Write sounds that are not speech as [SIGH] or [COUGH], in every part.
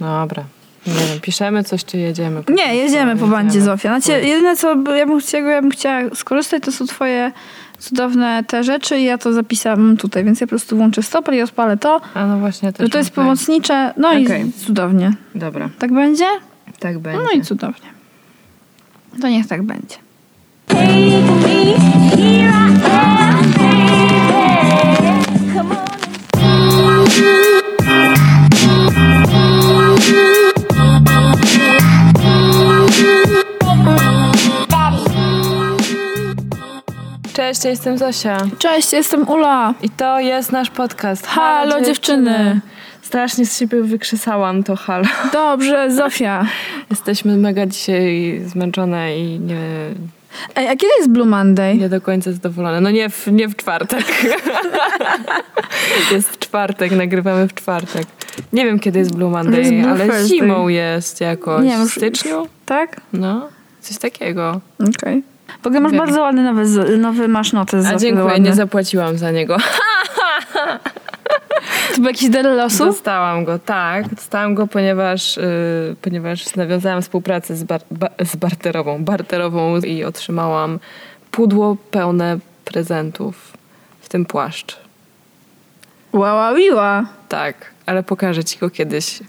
Dobra. Nie wiem, piszemy coś, czy jedziemy? po Nie, jedziemy po bandzie. Zofia. Znaczy, jedyne, co ja bym, chciała, ja bym chciała skorzystać, to są twoje cudowne te rzeczy i ja to zapisałam tutaj, więc ja po prostu włączę stoper i odpalę to. A no właśnie, też to jest pomocnicze, no Okej. i cudownie. Dobra, Tak będzie? tak będzie. No i cudownie. To niech tak będzie. Cześć, ja jestem Zosia. Cześć, jestem Ula. I to jest nasz podcast. Halo, dziewczyny. Strasznie z siebie wykrzesałam to halo. Dobrze, Zofia. [LAUGHS] Jesteśmy mega dzisiaj zmęczone i nie, Ej, a kiedy jest Blue Monday? nie do końca zadowolone. No nie w, nie w czwartek. [LAUGHS] jest czwartek, nagrywamy w czwartek. Nie wiem, kiedy jest Blue Monday, jest Blue ale Thursday. zimą jest jakoś. Nie w styczniu? Tak? No, coś takiego. Okej. W ogóle masz Wiem. bardzo ładny nowy, z- nowy masz notes. A dziękuję, ładny. nie zapłaciłam za niego. [LAUGHS] To był jakiś del losu? Dostałam go, tak. Dostałam go, ponieważ, yy, ponieważ nawiązałam współpracę z, bar, ba, z barterową, barterową i otrzymałam pudło pełne prezentów, w tym płaszcz. Wiła. Tak, ale pokażę ci go kiedyś.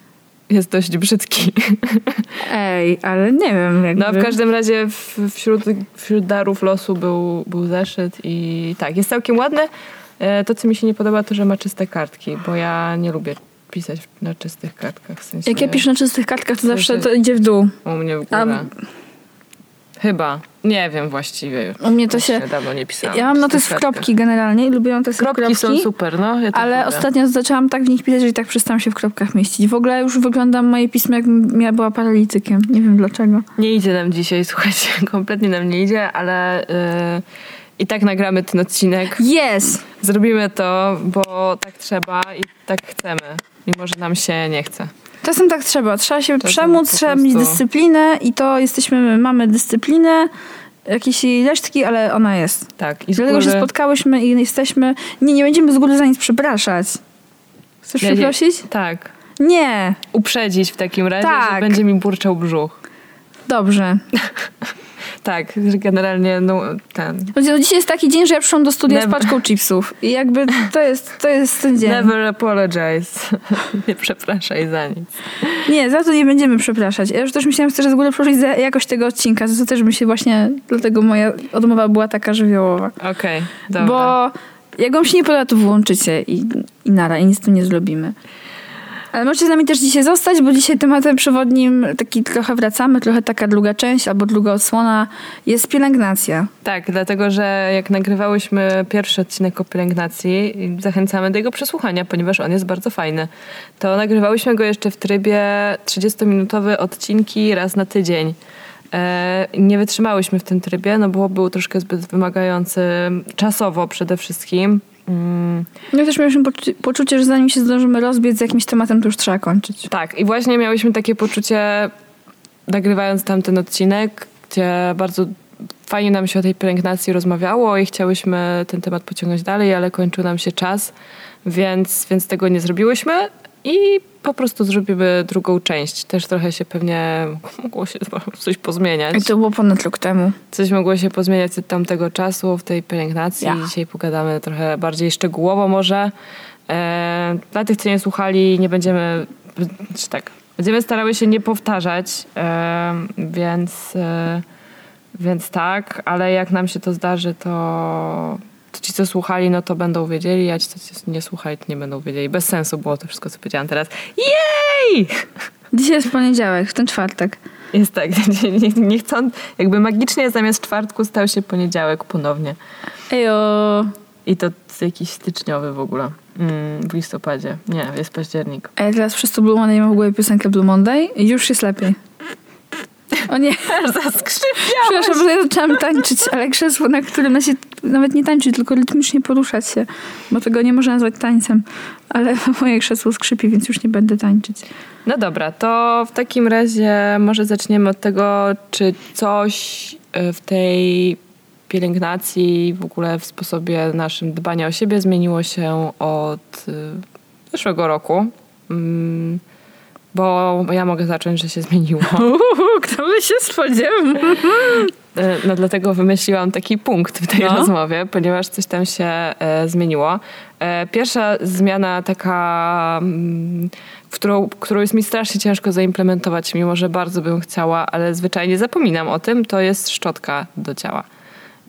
Jest dość brzydki. [LAUGHS] Ej, ale nie wiem jakby. No a w każdym razie w, wśród, wśród darów losu był, był zeszyt i tak, jest całkiem ładny. E, To, co mi się nie podoba, to, że ma czyste kartki, bo ja nie lubię pisać na czystych kartkach. W sensie Jak ja piszę na czystych kartkach, to zawsze to idzie w dół. U mnie w A- górę. Chyba. Nie wiem właściwie. U mnie to się... Dawno nie pisałam. Ja mam notes w kropki generalnie i lubię notes w Kropki, kropki. są super, no. Ja Ale ostatnio zaczęłam tak w nich pisać, że i tak przestałam się w kropkach mieścić. W ogóle już wyglądam moje pismo, jakbym ja była paralitykiem. Nie wiem dlaczego. Nie idzie nam dzisiaj, [LAUGHS] słuchajcie. Kompletnie nam nie idzie, ale yy, i tak nagramy ten odcinek. Jest! Zrobimy to, bo tak trzeba i tak chcemy. Mimo, że nam się nie chce. Czasem tak trzeba. Trzeba się Czasem przemóc, trzeba mieć dyscyplinę i to jesteśmy, mamy dyscyplinę, jakieś jej resztki, ale ona jest. Tak. I Dlatego, że góry- spotkałyśmy i jesteśmy... Nie, nie będziemy z góry za nic przepraszać. Chcesz Ja przeprosić? Tak. Nie. Uprzedzić w takim razie, Tak. że będzie mi burczał brzuch. Dobrze. [LAUGHS] Tak, że generalnie no, ten... No, dzisiaj jest taki dzień, że ja przyszłam do studia Never- z paczką chipsów. I jakby to jest, to jest ten dzień. Never apologize. [LAUGHS] nie przepraszaj za nic. Nie, za to nie będziemy przepraszać. Ja już też myślałam, że z góry przeprosić za jakość tego odcinka. To też mi się właśnie, dlatego moja odmowa była taka żywiołowa. Okej, dobra. Bo jak wam się nie podoba, to włączycie i, i nara, i nic z tym nie zrobimy. Ale możecie z nami też dzisiaj zostać, bo dzisiaj tematem przewodnim taki trochę wracamy, trochę taka druga część albo druga odsłona jest pielęgnacja. Tak, dlatego że jak nagrywałyśmy pierwszy odcinek o pielęgnacji, zachęcamy do jego przesłuchania, ponieważ on jest bardzo fajny. To nagrywałyśmy go jeszcze w trybie 30-minutowe odcinki raz na tydzień. E, nie wytrzymałyśmy w tym trybie, no bo był troszkę zbyt wymagający czasowo przede wszystkim. Mm, Ja też mieliśmy poczu- poczucie, że zanim się zdążymy rozbiec z jakimś tematem, to już trzeba kończyć. Tak, i właśnie miałyśmy takie poczucie, nagrywając tamten odcinek, gdzie bardzo fajnie nam się o tej pielęgnacji rozmawiało i chciałyśmy ten temat pociągnąć dalej, ale kończył nam się czas, więc, więc tego nie zrobiłyśmy i po prostu zrobimy drugą część. Też trochę się pewnie [LAUGHS] mogło się coś pozmieniać. I to było ponad rok temu. Coś mogło się pozmieniać od tamtego czasu w tej pielęgnacji. Ja. Dzisiaj pogadamy trochę bardziej szczegółowo może. E, dla tych, co nie słuchali, nie będziemy, czy tak, będziemy starały się nie powtarzać, e, więc, e, więc tak, ale jak nam się to zdarzy, to, to ci, co słuchali, no to będą wiedzieli, a ci, co nie słuchali, to nie będą wiedzieli. Bez sensu było to wszystko, co powiedziałam teraz. Jej! Dzisiaj jest poniedziałek, w ten czwartek. Jest tak, [LAUGHS] nie, nie, jakby magicznie zamiast czwartku stał się poniedziałek ponownie. Ejo. I to jakiś styczniowy w ogóle. Mm, w listopadzie. Nie, jest październik. A ja teraz przez to Blue Monday mam w głowie piosenkę Blue Monday i już jest lepiej. O nie, [LAUGHS] zaskrzypiałeś. przepraszam, że ja zaczęłam tańczyć, ale krzesło, na którym na się nawet nie tańczyć, tylko rytmicznie poruszać się, bo tego nie można nazwać tańcem. Ale [LAUGHS] moje krzesło skrzypi, więc już nie będę tańczyć. No dobra, to w takim razie może zaczniemy od tego, czy coś y, w tej pielęgnacji, w ogóle w sposobie naszym dbania o siebie zmieniło się od y, zeszłego roku. Bo ja mogę zacząć, że się zmieniło. Uhu, [LAUGHS] kto by się spodziewał? E, No dlatego wymyśliłam taki punkt w tej No. rozmowie, ponieważ coś tam się e, zmieniło. E, pierwsza zmiana taka, mm, którą, którą jest mi strasznie ciężko zaimplementować, mimo że bardzo bym chciała, ale zwyczajnie zapominam o tym, to jest szczotka do ciała.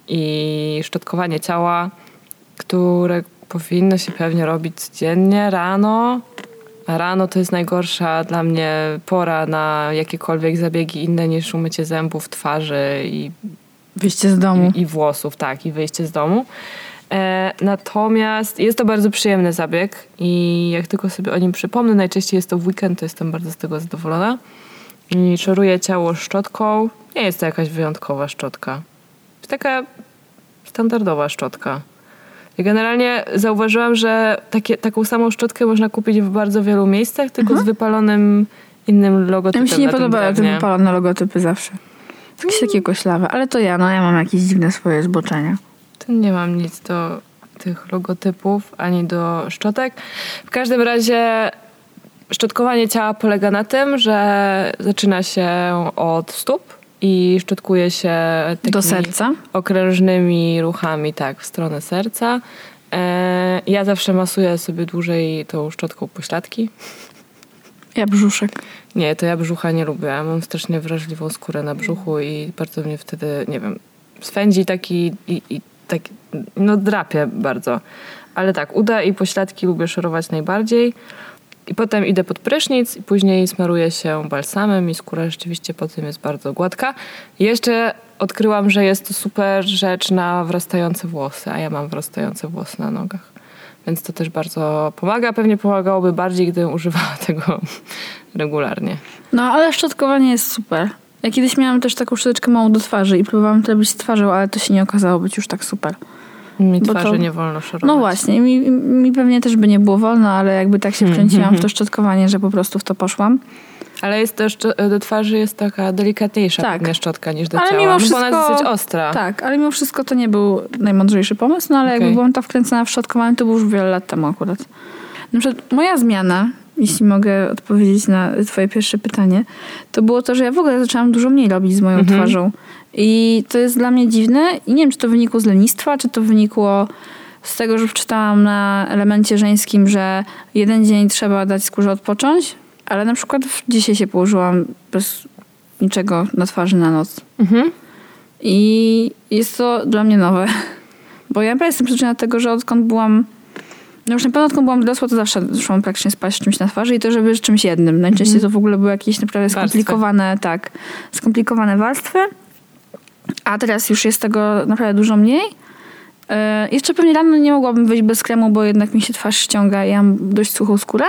I szczotkowanie ciała, które powinno się pewnie robić codziennie, rano. Rano to jest najgorsza dla mnie pora na jakiekolwiek zabiegi inne niż umycie zębów, twarzy i Wyjście z domu. i, i włosów, tak, i wyjście z domu. E, natomiast jest to bardzo przyjemny zabieg i jak tylko sobie o nim przypomnę, najczęściej jest to w weekend, to jestem bardzo z tego zadowolona. I szoruję ciało szczotką. Nie jest to jakaś wyjątkowa szczotka. Jest taka standardowa szczotka. Generalnie zauważyłam, że takie, taką samą szczotkę można kupić w bardzo wielu miejscach, tylko z wypalonym innym logotypem mi się nie podobały te wypalone logotypy zawsze. Jakieś takie koślawe. Ale to ja, no ja mam jakieś dziwne swoje zboczenia. To nie mam nic do tych logotypów ani do szczotek. W każdym razie szczotkowanie ciała polega na tym, że zaczyna się od stóp i szczotkuje się Do serca. okrężnymi ruchami, tak, w stronę serca. E, ja zawsze masuję sobie dłużej tą szczotką pośladki. Ja brzuszek. Nie, to ja brzucha nie lubię. Ja mam strasznie wrażliwą skórę na brzuchu i bardzo mnie wtedy, nie wiem, swędzi taki i, i taki, no drapie bardzo. Ale tak, uda i pośladki lubię szorować najbardziej. I potem idę pod prysznic i później smaruję się balsamem i skóra rzeczywiście potem jest bardzo gładka. Jeszcze odkryłam, że jest to super rzecz na wrastające włosy, a ja mam wrastające włosy na nogach. Więc to też bardzo pomaga. Pewnie pomagałoby bardziej, gdybym używała [LAUGHS] tego regularnie. No ale szczotkowanie jest super. Ja kiedyś miałam też taką szczoteczkę małą do twarzy i próbowałam to robić z twarzą, ale to się nie okazało być już tak super. Mi twarzy to- nie wolno szorować. No właśnie, mi, mi pewnie też by nie było wolno, ale jakby tak się wkręciłam w to szczotkowanie, że po prostu w to poszłam. Ale jest też, do twarzy jest taka delikatniejsza Tak. szczotka niż do Ale ciała. mimo no, bo ona jest wszystko- dosyć ostra. Tak, ale mimo wszystko to nie był najmądrzejszy pomysł, no ale Okej. jakby byłam tak wkręcona w szczotkowanie, to było już wiele lat temu akurat. Na przykład moja zmiana, jeśli mogę odpowiedzieć na twoje pierwsze pytanie, to było to, że ja w ogóle zaczęłam dużo mniej robić z moją Mhm. twarzą. I to jest dla mnie dziwne i nie wiem, czy to wynikło z lenistwa, czy to wynikło z tego, że przeczytałam na elemencie żeńskim, że jeden dzień trzeba dać skórze odpocząć, ale na przykład dzisiaj się położyłam bez niczego na twarzy na noc. Mhm. I jest to dla mnie nowe. Bo ja jestem przyczyna tego, że odkąd byłam. No już na pewno odkąd byłam dorosła, to zawsze szłam praktycznie spać z czymś na twarzy i to, żeby z czymś jednym. Najczęściej to w ogóle były jakieś naprawdę Warstwy. skomplikowane, tak, skomplikowane warstwy. A teraz już jest tego naprawdę dużo mniej. E, jeszcze pewnie rano nie mogłabym wyjść bez kremu, bo jednak mi się twarz ściąga i ja mam dość suchą skórę.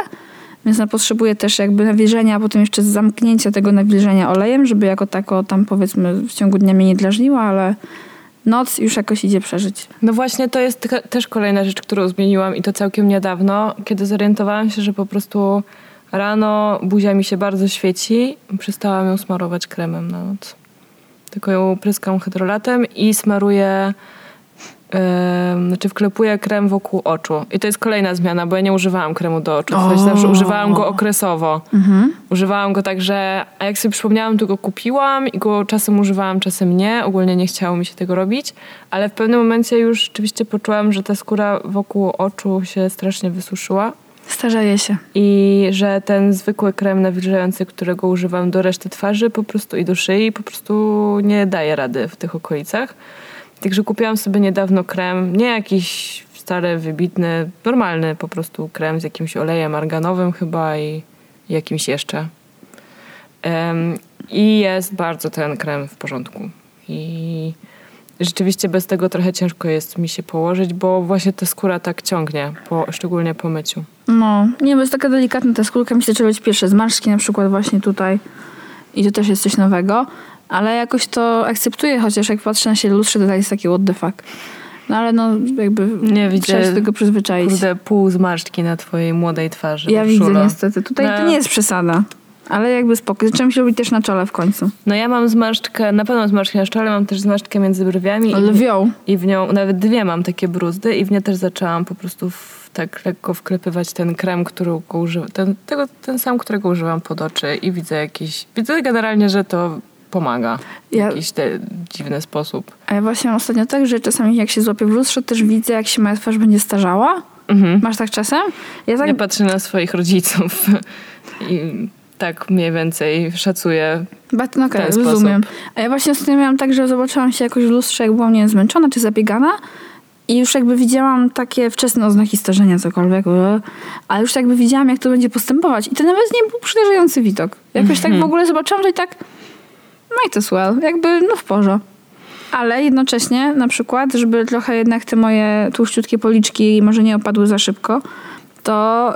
Więc ja potrzebuję też jakby nawilżenia, a potem jeszcze zamknięcia tego nawilżenia olejem, żeby jako tako tam powiedzmy w ciągu dnia mnie nie drażniła, ale noc już jakoś idzie przeżyć. No właśnie to jest też kolejna rzecz, którą zmieniłam i to całkiem niedawno, kiedy zorientowałam się, że po prostu rano buzia mi się bardzo świeci przestałam ją smarować kremem na noc. Tylko ją pryskam hydrolatem i smaruję, znaczy wklepuję krem wokół oczu. I to jest kolejna zmiana, bo ja nie używałam kremu do oczu. W zawsze używałam go okresowo. Mhm. Używałam go tak, że a jak sobie przypomniałam, to go kupiłam i go czasem używałam, czasem nie. Ogólnie nie chciało mi się tego robić, ale w pewnym momencie już rzeczywiście poczułam, że ta skóra wokół oczu się strasznie wysuszyła Starzeje się. i że ten zwykły krem nawilżający, którego używam do reszty twarzy po prostu i do szyi, po prostu nie daje rady w tych okolicach. Także kupiłam sobie niedawno krem, nie jakiś stary, wybitny, normalny po prostu krem z jakimś olejem arganowym chyba i jakimś jeszcze. Em, I jest bardzo ten krem w porządku. I rzeczywiście bez tego trochę ciężko jest mi się położyć, bo właśnie ta skóra tak ciągnie, po, szczególnie po myciu. No, nie, bo jest taka delikatna ta skórka. Mi się zaczęły być pierwsze zmarszczki, na przykład właśnie tutaj. I to też jest coś nowego. Ale jakoś to akceptuję, chociaż jak patrzę na siebie lustrze, to tak jest takie what the fuck. No ale no jakby Nie widzę, trzeba się tego przyzwyczaić. Kurde, pół zmarszczki na twojej młodej twarzy. ja widzę niestety. Tutaj No. to nie jest przesada. Ale jakby spoko. Zaczęłam się robić też na czole w końcu. No ja mam zmarszczkę, na pewno mam zmarszczkę na czole, mam też zmarszczkę między brwiami. i- Lwią. I w nią, nawet dwie mam takie bruzdy i w nie też zaczęłam po prostu w, tak lekko wklepywać ten krem, którego używam, ten, tego, ten sam, którego używam pod oczy i widzę jakiś, widzę generalnie, że to pomaga w Ja- jakiś te, dziwny sposób. A ja właśnie mam ostatnio tak, że czasami jak się złapię w lustrze, też widzę, jak się moja twarz będzie starzała. Mhm. Masz tak czasem? Ja tak Ja patrzę na swoich rodziców [LAUGHS] i tak mniej więcej szacuję. But, no okej, ten sposób. rozumiem. A ja właśnie ostatnio miałam tak, że zobaczyłam się jakoś w lustrze, jak byłam, nie wiem, zmęczona czy zabiegana i już jakby widziałam takie wczesne oznaki starzenia, cokolwiek, ale już jakby widziałam, jak to będzie postępować i to nawet nie był przerażający widok. Jakoś tak w ogóle zobaczyłam, że i tak might as well, jakby no w porządku. Ale jednocześnie na przykład, żeby trochę jednak te moje tłuszczutkie policzki może nie opadły za szybko, to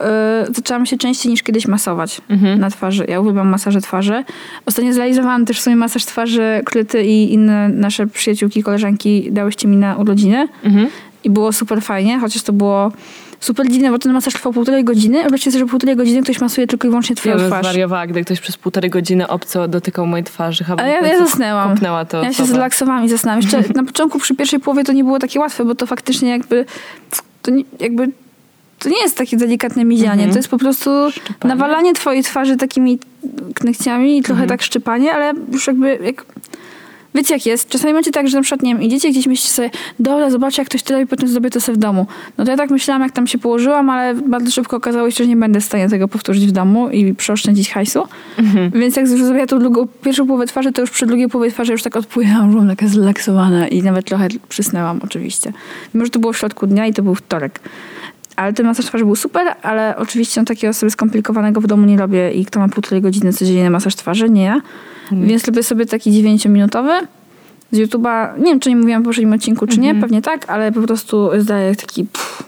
y, zaczęłam się częściej niż kiedyś masować na twarzy. Ja uwielbiam masaże twarzy. Ostatnio zrealizowałam też sobie masaż twarzy, Kryty i inne nasze przyjaciółki, koleżanki dałyście mi na urodziny Mhm. i było super fajnie, chociaż to było super dziwne, bo ten masaż trwał półtorej godziny. Wyobraźcie sobie, że półtorej godziny ktoś masuje tylko i wyłącznie Ja twoją bym twarz. zwariowała, gdy ktoś przez półtorej godziny obco dotykał mojej twarzy. chyba Ale ja, ja zasnęłam. Kopnęła to Ja się zrelaksowałam i zasnęłam. Jeszcze [LAUGHS] na początku przy pierwszej połowie to nie było takie łatwe, bo to faktycznie jakby to nie, jakby to nie jest takie delikatne mizianie. Mhm. To jest po prostu Szczypanie. nawalanie twojej twarzy takimi knechciami i trochę Mhm. tak szczypanie, ale już jakby jak... Wiecie jak jest? Czasami macie tak, że na przykład, nie wiem, idziecie gdzieś myślicie sobie, dobra, zobaczcie jak ktoś to robi, potem zrobię to sobie w domu. No to ja tak myślałam, jak tam się położyłam, ale bardzo szybko okazało się, że nie będę w stanie tego powtórzyć w domu i przeoszczędzić hajsu. Mhm. Więc jak już zrobiła tą drugą, pierwszą połowę twarzy, to już przy drugiej połowie twarzy już tak odpłynęłam, byłam taka zrelaksowana i nawet trochę przysnęłam oczywiście. Mimo, że to było w środku dnia i to był wtorek. Ale ten masaż twarzy był super, ale oczywiście no, takiego sobie skomplikowanego w domu nie robię i kto ma półtorej godziny codziennie na masaż twarzy, nie ja. Więc robię sobie taki 9-minutowy z YouTube'a. Nie wiem, czy nie mówiłam w poprzednim odcinku, czy nie, pewnie tak, ale po prostu zdaję taki pff,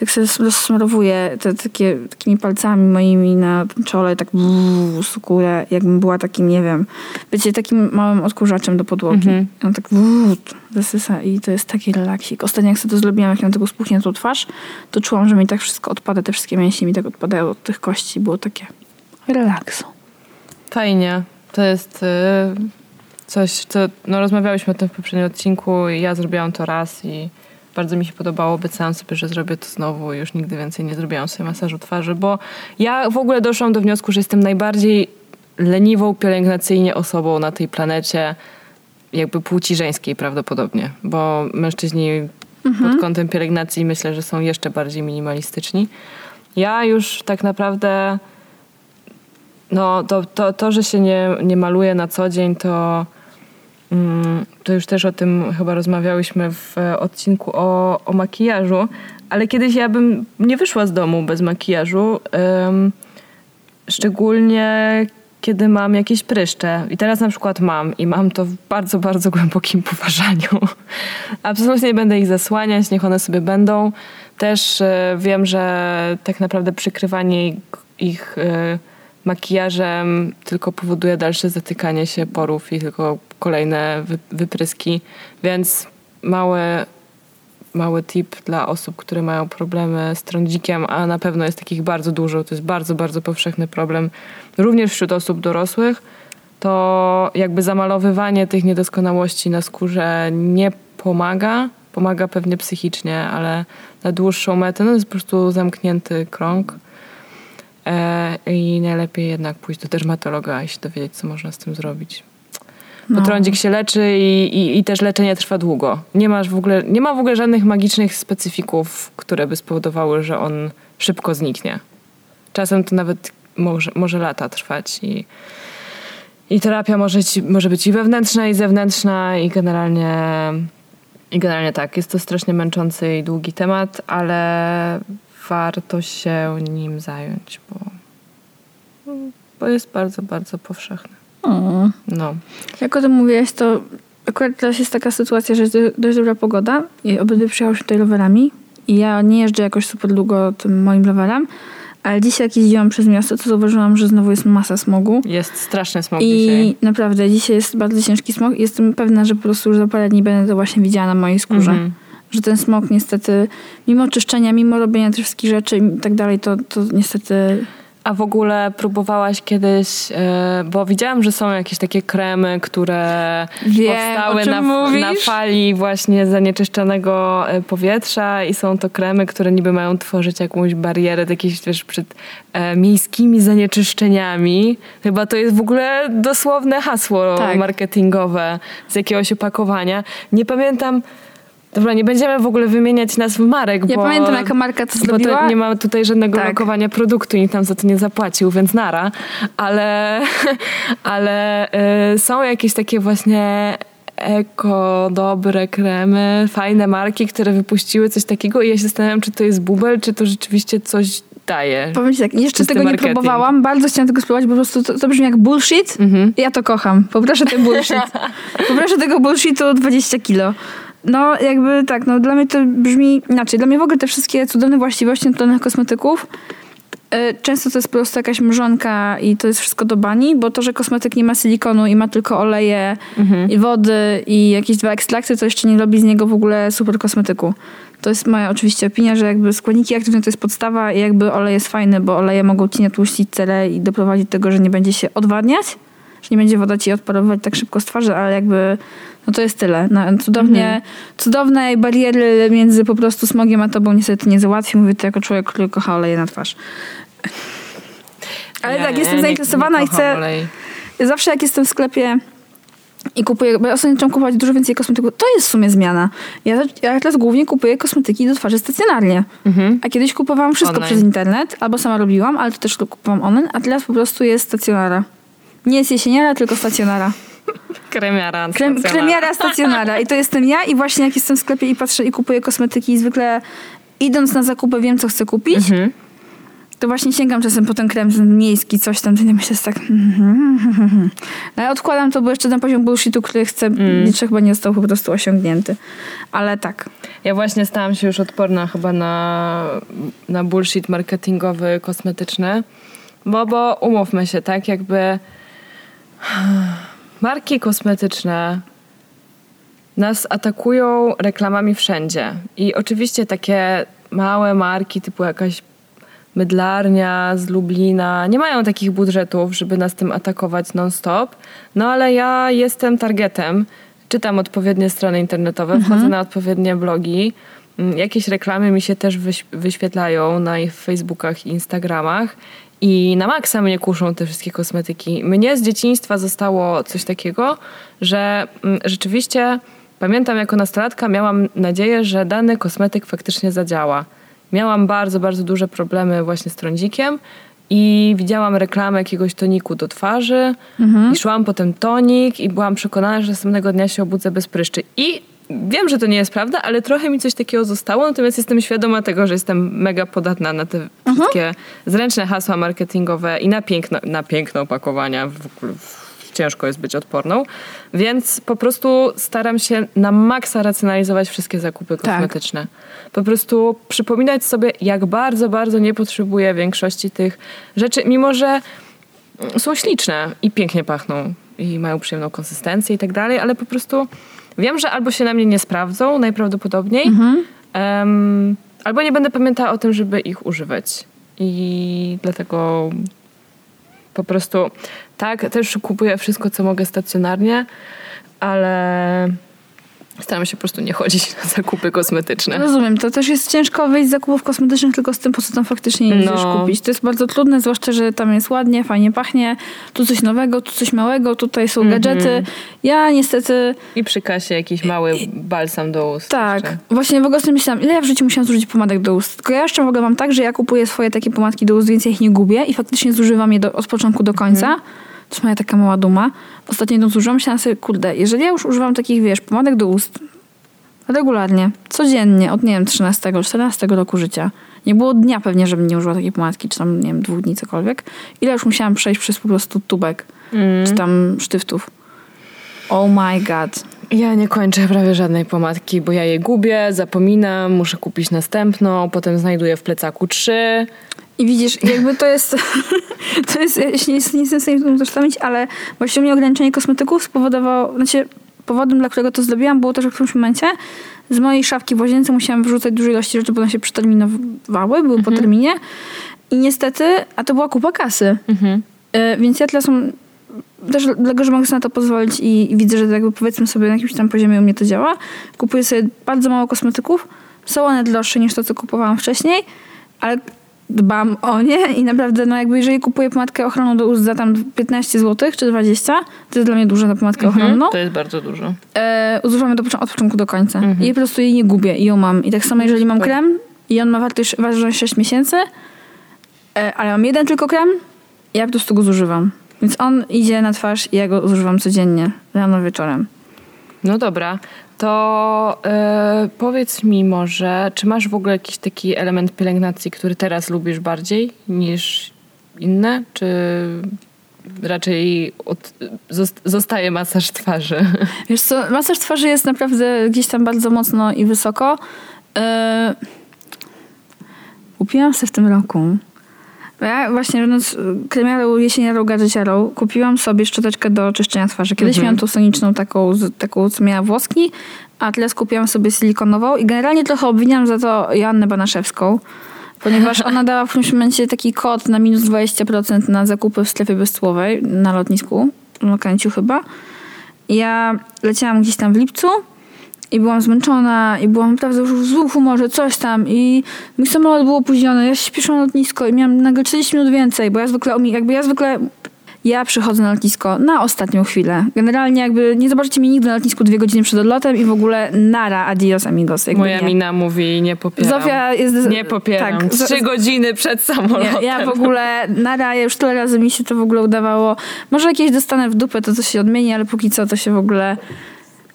tak sobie rozsmarowuję te, takie, takimi palcami moimi na czole, tak w skórę, jakbym była takim, nie wiem, wiecie, takim małym odkurzaczem do podłogi. Mhm. I on tak w, zasysa i to jest taki relaksik. Ostatnio jak sobie to zrobiłam, jak miałam taką spuchniętą twarz, to czułam, że mi tak wszystko odpada, te wszystkie mięśnie mi tak odpadają od tych kości. Było takie relaksu. Fajnie. To jest y, coś, co no, rozmawiałyśmy o tym w poprzednim odcinku i ja zrobiłam to raz i bardzo mi się podobało. Obiecałam sobie, że zrobię to znowu i już nigdy więcej nie zrobiłam sobie masażu twarzy, bo ja w ogóle doszłam do wniosku, że jestem najbardziej leniwą pielęgnacyjnie osobą na tej planecie, jakby płci żeńskiej prawdopodobnie, bo mężczyźni pod kątem pielęgnacji myślę, że są jeszcze bardziej minimalistyczni. Ja już tak naprawdę no to, to, to że się nie, nie maluje na co dzień, to, to już też o tym chyba rozmawiałyśmy w e, odcinku o, o makijażu, ale kiedyś ja bym nie wyszła z domu bez makijażu, szczególnie kiedy mam jakieś pryszcze. I teraz na przykład mam i mam to w bardzo, bardzo [LAUGHS] głębokim poważaniu. Absolutnie nie będę ich zasłaniać, niech one sobie będą. Też e, wiem, że tak naprawdę przykrywanie ich, ich e, makijażem tylko powoduje dalsze zatykanie się porów i tylko kolejne wy, wypryski. Więc mały, mały tip dla osób, które mają problemy z trądzikiem, a na pewno jest takich bardzo dużo. To jest bardzo, bardzo powszechny problem. Również wśród osób dorosłych. To jakby zamalowywanie tych niedoskonałości na skórze nie pomaga. Pomaga pewnie psychicznie, ale na dłuższą metę no jest po prostu zamknięty krąg. E, I najlepiej jednak pójść do dermatologa i się dowiedzieć, co można z tym zrobić. Bo No. trądzik się leczy i, i, i też leczenie trwa długo. Nie, masz w ogóle, nie ma w ogóle żadnych magicznych specyfików, które by spowodowały, że on szybko zniknie. Czasem to nawet może, może lata trwać i, i terapia może, ci, może być i wewnętrzna, i zewnętrzna, i generalnie, i generalnie tak. Jest to strasznie męczący i długi temat, ale warto się nim zająć, bo, bo jest bardzo, bardzo powszechny. O. No. Jak o tym mówiłaś, to akurat teraz jest taka sytuacja, że jest do- dość dobra pogoda i obydwie przyjechałyśmy tutaj rowerami i ja nie jeżdżę jakoś super długo tym moim rowerem, ale dzisiaj jak jeździłam przez miasto, to zauważyłam, że znowu jest masa smogu. Jest straszny smog I dzisiaj. naprawdę dzisiaj jest bardzo ciężki smog i jestem pewna, że po prostu już za parę dni będę to właśnie widziała na mojej skórze. Mhm. Że ten smog niestety, mimo czyszczenia, mimo robienia tych wszystkich rzeczy i tak dalej, to, to niestety A w ogóle próbowałaś kiedyś, e, bo widziałam, że są jakieś takie kremy, które Wiem, powstały na, na fali właśnie zanieczyszczonego e, powietrza i są to kremy, które niby mają tworzyć jakąś barierę jakieś, wiesz, przed e, miejskimi zanieczyszczeniami. Chyba to jest w ogóle dosłowne hasło Tak. marketingowe z jakiegoś opakowania. Nie pamiętam Dobra, nie będziemy w ogóle wymieniać nazw marek, Ja bo... pamiętam, jaka marka to zrobiła. to nie ma tutaj żadnego Tak. lokowania produktu nikt nam za to nie zapłacił, więc nara. Ale, [LAUGHS] ale y, są jakieś takie właśnie eko, dobre kremy, fajne marki, które wypuściły coś takiego i ja się zastanawiam, czy to jest bubel, czy to rzeczywiście coś daje. Powiem ci tak, jeszcze tego nie marketing. próbowałam, bardzo chciałam tego spróbować, bo po prostu to, to brzmi jak bullshit. Mhm. Ja to kocham. Poproszę ten bullshit. [LAUGHS] Poproszę tego bullshitu 20 kilo. No, jakby tak, no dla mnie to brzmi inaczej. Dla mnie w ogóle te wszystkie cudowne właściwości naturalnych kosmetyków y, często to jest po prostu jakaś mrzonka i to jest wszystko do bani, bo to, że kosmetyk nie ma silikonu i ma tylko oleje i wody i jakieś dwa ekstrakty, to jeszcze nie robi z niego w ogóle super kosmetyku. To jest moja oczywiście opinia, że jakby składniki aktywne to jest podstawa i jakby olej jest fajny, bo oleje mogą ci natłuścić cele i doprowadzić do tego, że nie będzie się odwadniać, nie będzie woda ci odparowywać tak szybko z twarzy, ale jakby no to jest tyle. No, cudownie, cudowne bariery między po prostu smogiem a tobą niestety nie załatwi. Mówię to jako człowiek, który kocha oleje na twarz. Ale Nie, tak, nie, jestem nie- zainteresowana i chcę... olej. Zawsze jak jestem w sklepie i kupuję, bo ja ostatnio zaczęłam kupować dużo więcej kosmetyków, to jest w sumie zmiana. Ja, ja teraz głównie kupuję kosmetyki do twarzy stacjonarnie. A kiedyś kupowałam wszystko Online. przez internet, albo sama robiłam, ale to też kupowałam online, a teraz po prostu jest stacjonara. Nie jest jesieniara, tylko stacjonara. Kremiara. Krem, stacjonarna. kremiara stacjonara. I to jestem ja i właśnie jak jestem w sklepie i patrzę i kupuję kosmetyki i zwykle idąc na zakupy wiem, co chcę kupić, Mhm. to właśnie sięgam czasem po ten krem ten miejski, coś tam, to nie myślę tak... No ale odkładam to, bo jeszcze ten poziom bullshitu, który chcę, Mm. chyba nie został po prostu osiągnięty. Ale tak. Ja właśnie stałam się już odporna chyba na, na bullshit marketingowy, kosmetyczny. Bo, bo umówmy się, tak? Jakby marki kosmetyczne nas atakują reklamami wszędzie. I oczywiście takie małe marki typu jakaś mydlarnia z Lublina nie mają takich budżetów, żeby nas tym atakować non-stop. No ale ja jestem targetem. Czytam odpowiednie strony internetowe, wchodzę na odpowiednie blogi. Mm, Jakieś reklamy mi się też wyś- wyświetlają na ich Facebookach i Instagramach. I na maksa mnie kuszą te wszystkie kosmetyki. Mnie z dzieciństwa zostało coś takiego, że mm, rzeczywiście pamiętam jako nastolatka miałam nadzieję, że dany kosmetyk faktycznie zadziała. Miałam bardzo, bardzo duże problemy właśnie z trądzikiem i widziałam reklamę jakiegoś toniku do twarzy i szłam po ten tonik i byłam przekonana, że następnego dnia się obudzę bez pryszczy. I wiem, że to nie jest prawda, ale trochę mi coś takiego zostało, natomiast jestem świadoma tego, że jestem mega podatna na te wszystkie zręczne hasła marketingowe i na piękno, na piękne opakowania. W w- ciężko jest być odporną, więc po prostu staram się na maksa racjonalizować wszystkie zakupy Tak. kosmetyczne. Po prostu przypominać sobie, jak bardzo, bardzo nie potrzebuję większości tych rzeczy, mimo że są śliczne i pięknie pachną i mają przyjemną konsystencję i tak dalej, ale po prostu wiem, że albo się na mnie nie sprawdzą najprawdopodobniej, em, albo nie będę pamiętała o tym, żeby ich używać. I dlatego po prostu tak, też kupuję wszystko, co mogę stacjonarnie, ale staram się po prostu nie chodzić na zakupy kosmetyczne. Rozumiem, to też jest ciężko wyjść z zakupów kosmetycznych tylko z tym, po co tam faktycznie No. idziesz kupić. To jest bardzo trudne, zwłaszcza, że tam jest ładnie, fajnie pachnie, tu coś nowego, tu coś małego, tutaj są Mhm. gadżety. Ja niestety, I przy kasie jakiś mały balsam do ust. tak, jeszcze. właśnie w ogóle sobie myślałam, ile ja w życiu musiałam zużyć pomadek do ust. Tylko ja jeszcze w ogóle mam tak, że ja kupuję swoje takie pomadki do ust, więc ja ich nie gubię i faktycznie zużywam je do, od początku do końca. Mhm. To jest moja taka mała duma. Ostatnio jedną zużyłam, myślałam sobie, kurde, jeżeli ja już używam takich, wiesz, pomadek do ust regularnie, codziennie, od nie wiem, 13, 14 roku życia. Nie było dnia pewnie, żebym nie użyła takiej pomadki, czy tam, nie wiem, dwóch dni, cokolwiek. Ile już musiałam przejść przez po prostu tubek, Mm. czy tam sztyftów. Oh my god. Ja nie kończę prawie żadnej pomadki, bo ja je gubię, zapominam, muszę kupić następną, potem znajduję w plecaku trzy. I widzisz, jakby to jest, [LAUGHS] to jest, ja się nie, nie jestem w stanie tym utożsamić, ale właśnie mnie ograniczenie kosmetyków spowodowało, znaczy powodem, dla którego to zrobiłam, było to, że w którymś momencie z mojej szafki w łazience musiałam wyrzucać duże ilości rzeczy, bo one się przeterminowały, były po terminie I niestety, a to była kupa kasy. Mhm. E, więc ja tyle są też dlatego, że mogę sobie na to pozwolić i, i widzę, że jakby powiedzmy sobie na jakimś tam poziomie u mnie to działa. Kupuję sobie bardzo mało kosmetyków. Są one droższe niż to, co kupowałam wcześniej, ale dbam o nie i naprawdę, no jakby jeżeli kupuję pomadkę ochronną do ust za tam 15 zł czy 20, to jest dla mnie dużo na pomadkę ochronną. Mhm. To jest bardzo dużo. E, używam jej do, od początku do końca. Mhm. I po prostu jej nie gubię i ją mam. I tak samo jeżeli mam Super. krem i on ma wartość, ważność 6 miesięcy, e, ale mam jeden tylko krem, ja po prostu go zużywam. Więc on idzie na twarz i ja go zużywam codziennie, rano, wieczorem. No dobra, to e, powiedz mi może, czy masz w ogóle jakiś taki element pielęgnacji, który teraz lubisz bardziej niż inne, czy raczej od, zost- zostaje masaż twarzy? [LAUGHS] Wiesz co, masaż twarzy jest naprawdę gdzieś tam bardzo mocno i wysoko. E, kupiłam sobie w tym roku. Ja właśnie robiąc kremiarą jesieniarą gadżeciarą kupiłam sobie szczoteczkę do czyszczenia twarzy. Kiedyś Mhm. miałam tą soniczną taką, taką, co miała włoski, a teraz kupiłam sobie silikonową i generalnie trochę obwiniam za to Joannę Banaszewską, ponieważ ona dała w którymś momencie taki kod na minus 20% na zakupy w sklepie bezcłowej na lotnisku, na Kanciu chyba. I Ja leciałam gdzieś tam w lipcu i byłam zmęczona i byłam naprawdę już w złym humorze, coś tam i mój samolot był opóźniony, ja się śpieszyłam na lotnisko i miałam nagle 30 minut więcej, bo ja zwykle, jakby ja zwykle ja przychodzę na lotnisko na ostatnią chwilę. Generalnie jakby nie zobaczycie mnie nigdy na lotnisku dwie godziny przed odlotem i w ogóle nara, adios amigos. Jakby Moja nie. mina mówi nie popieram. Zofia jest... Nie popieram. Tak, Trzy godziny przed samolotem. nie, ja w ogóle nara, ja już tyle razy mi się to w ogóle udawało. Może jakieś dostanę w dupę, to coś się odmieni, ale póki co to się w ogóle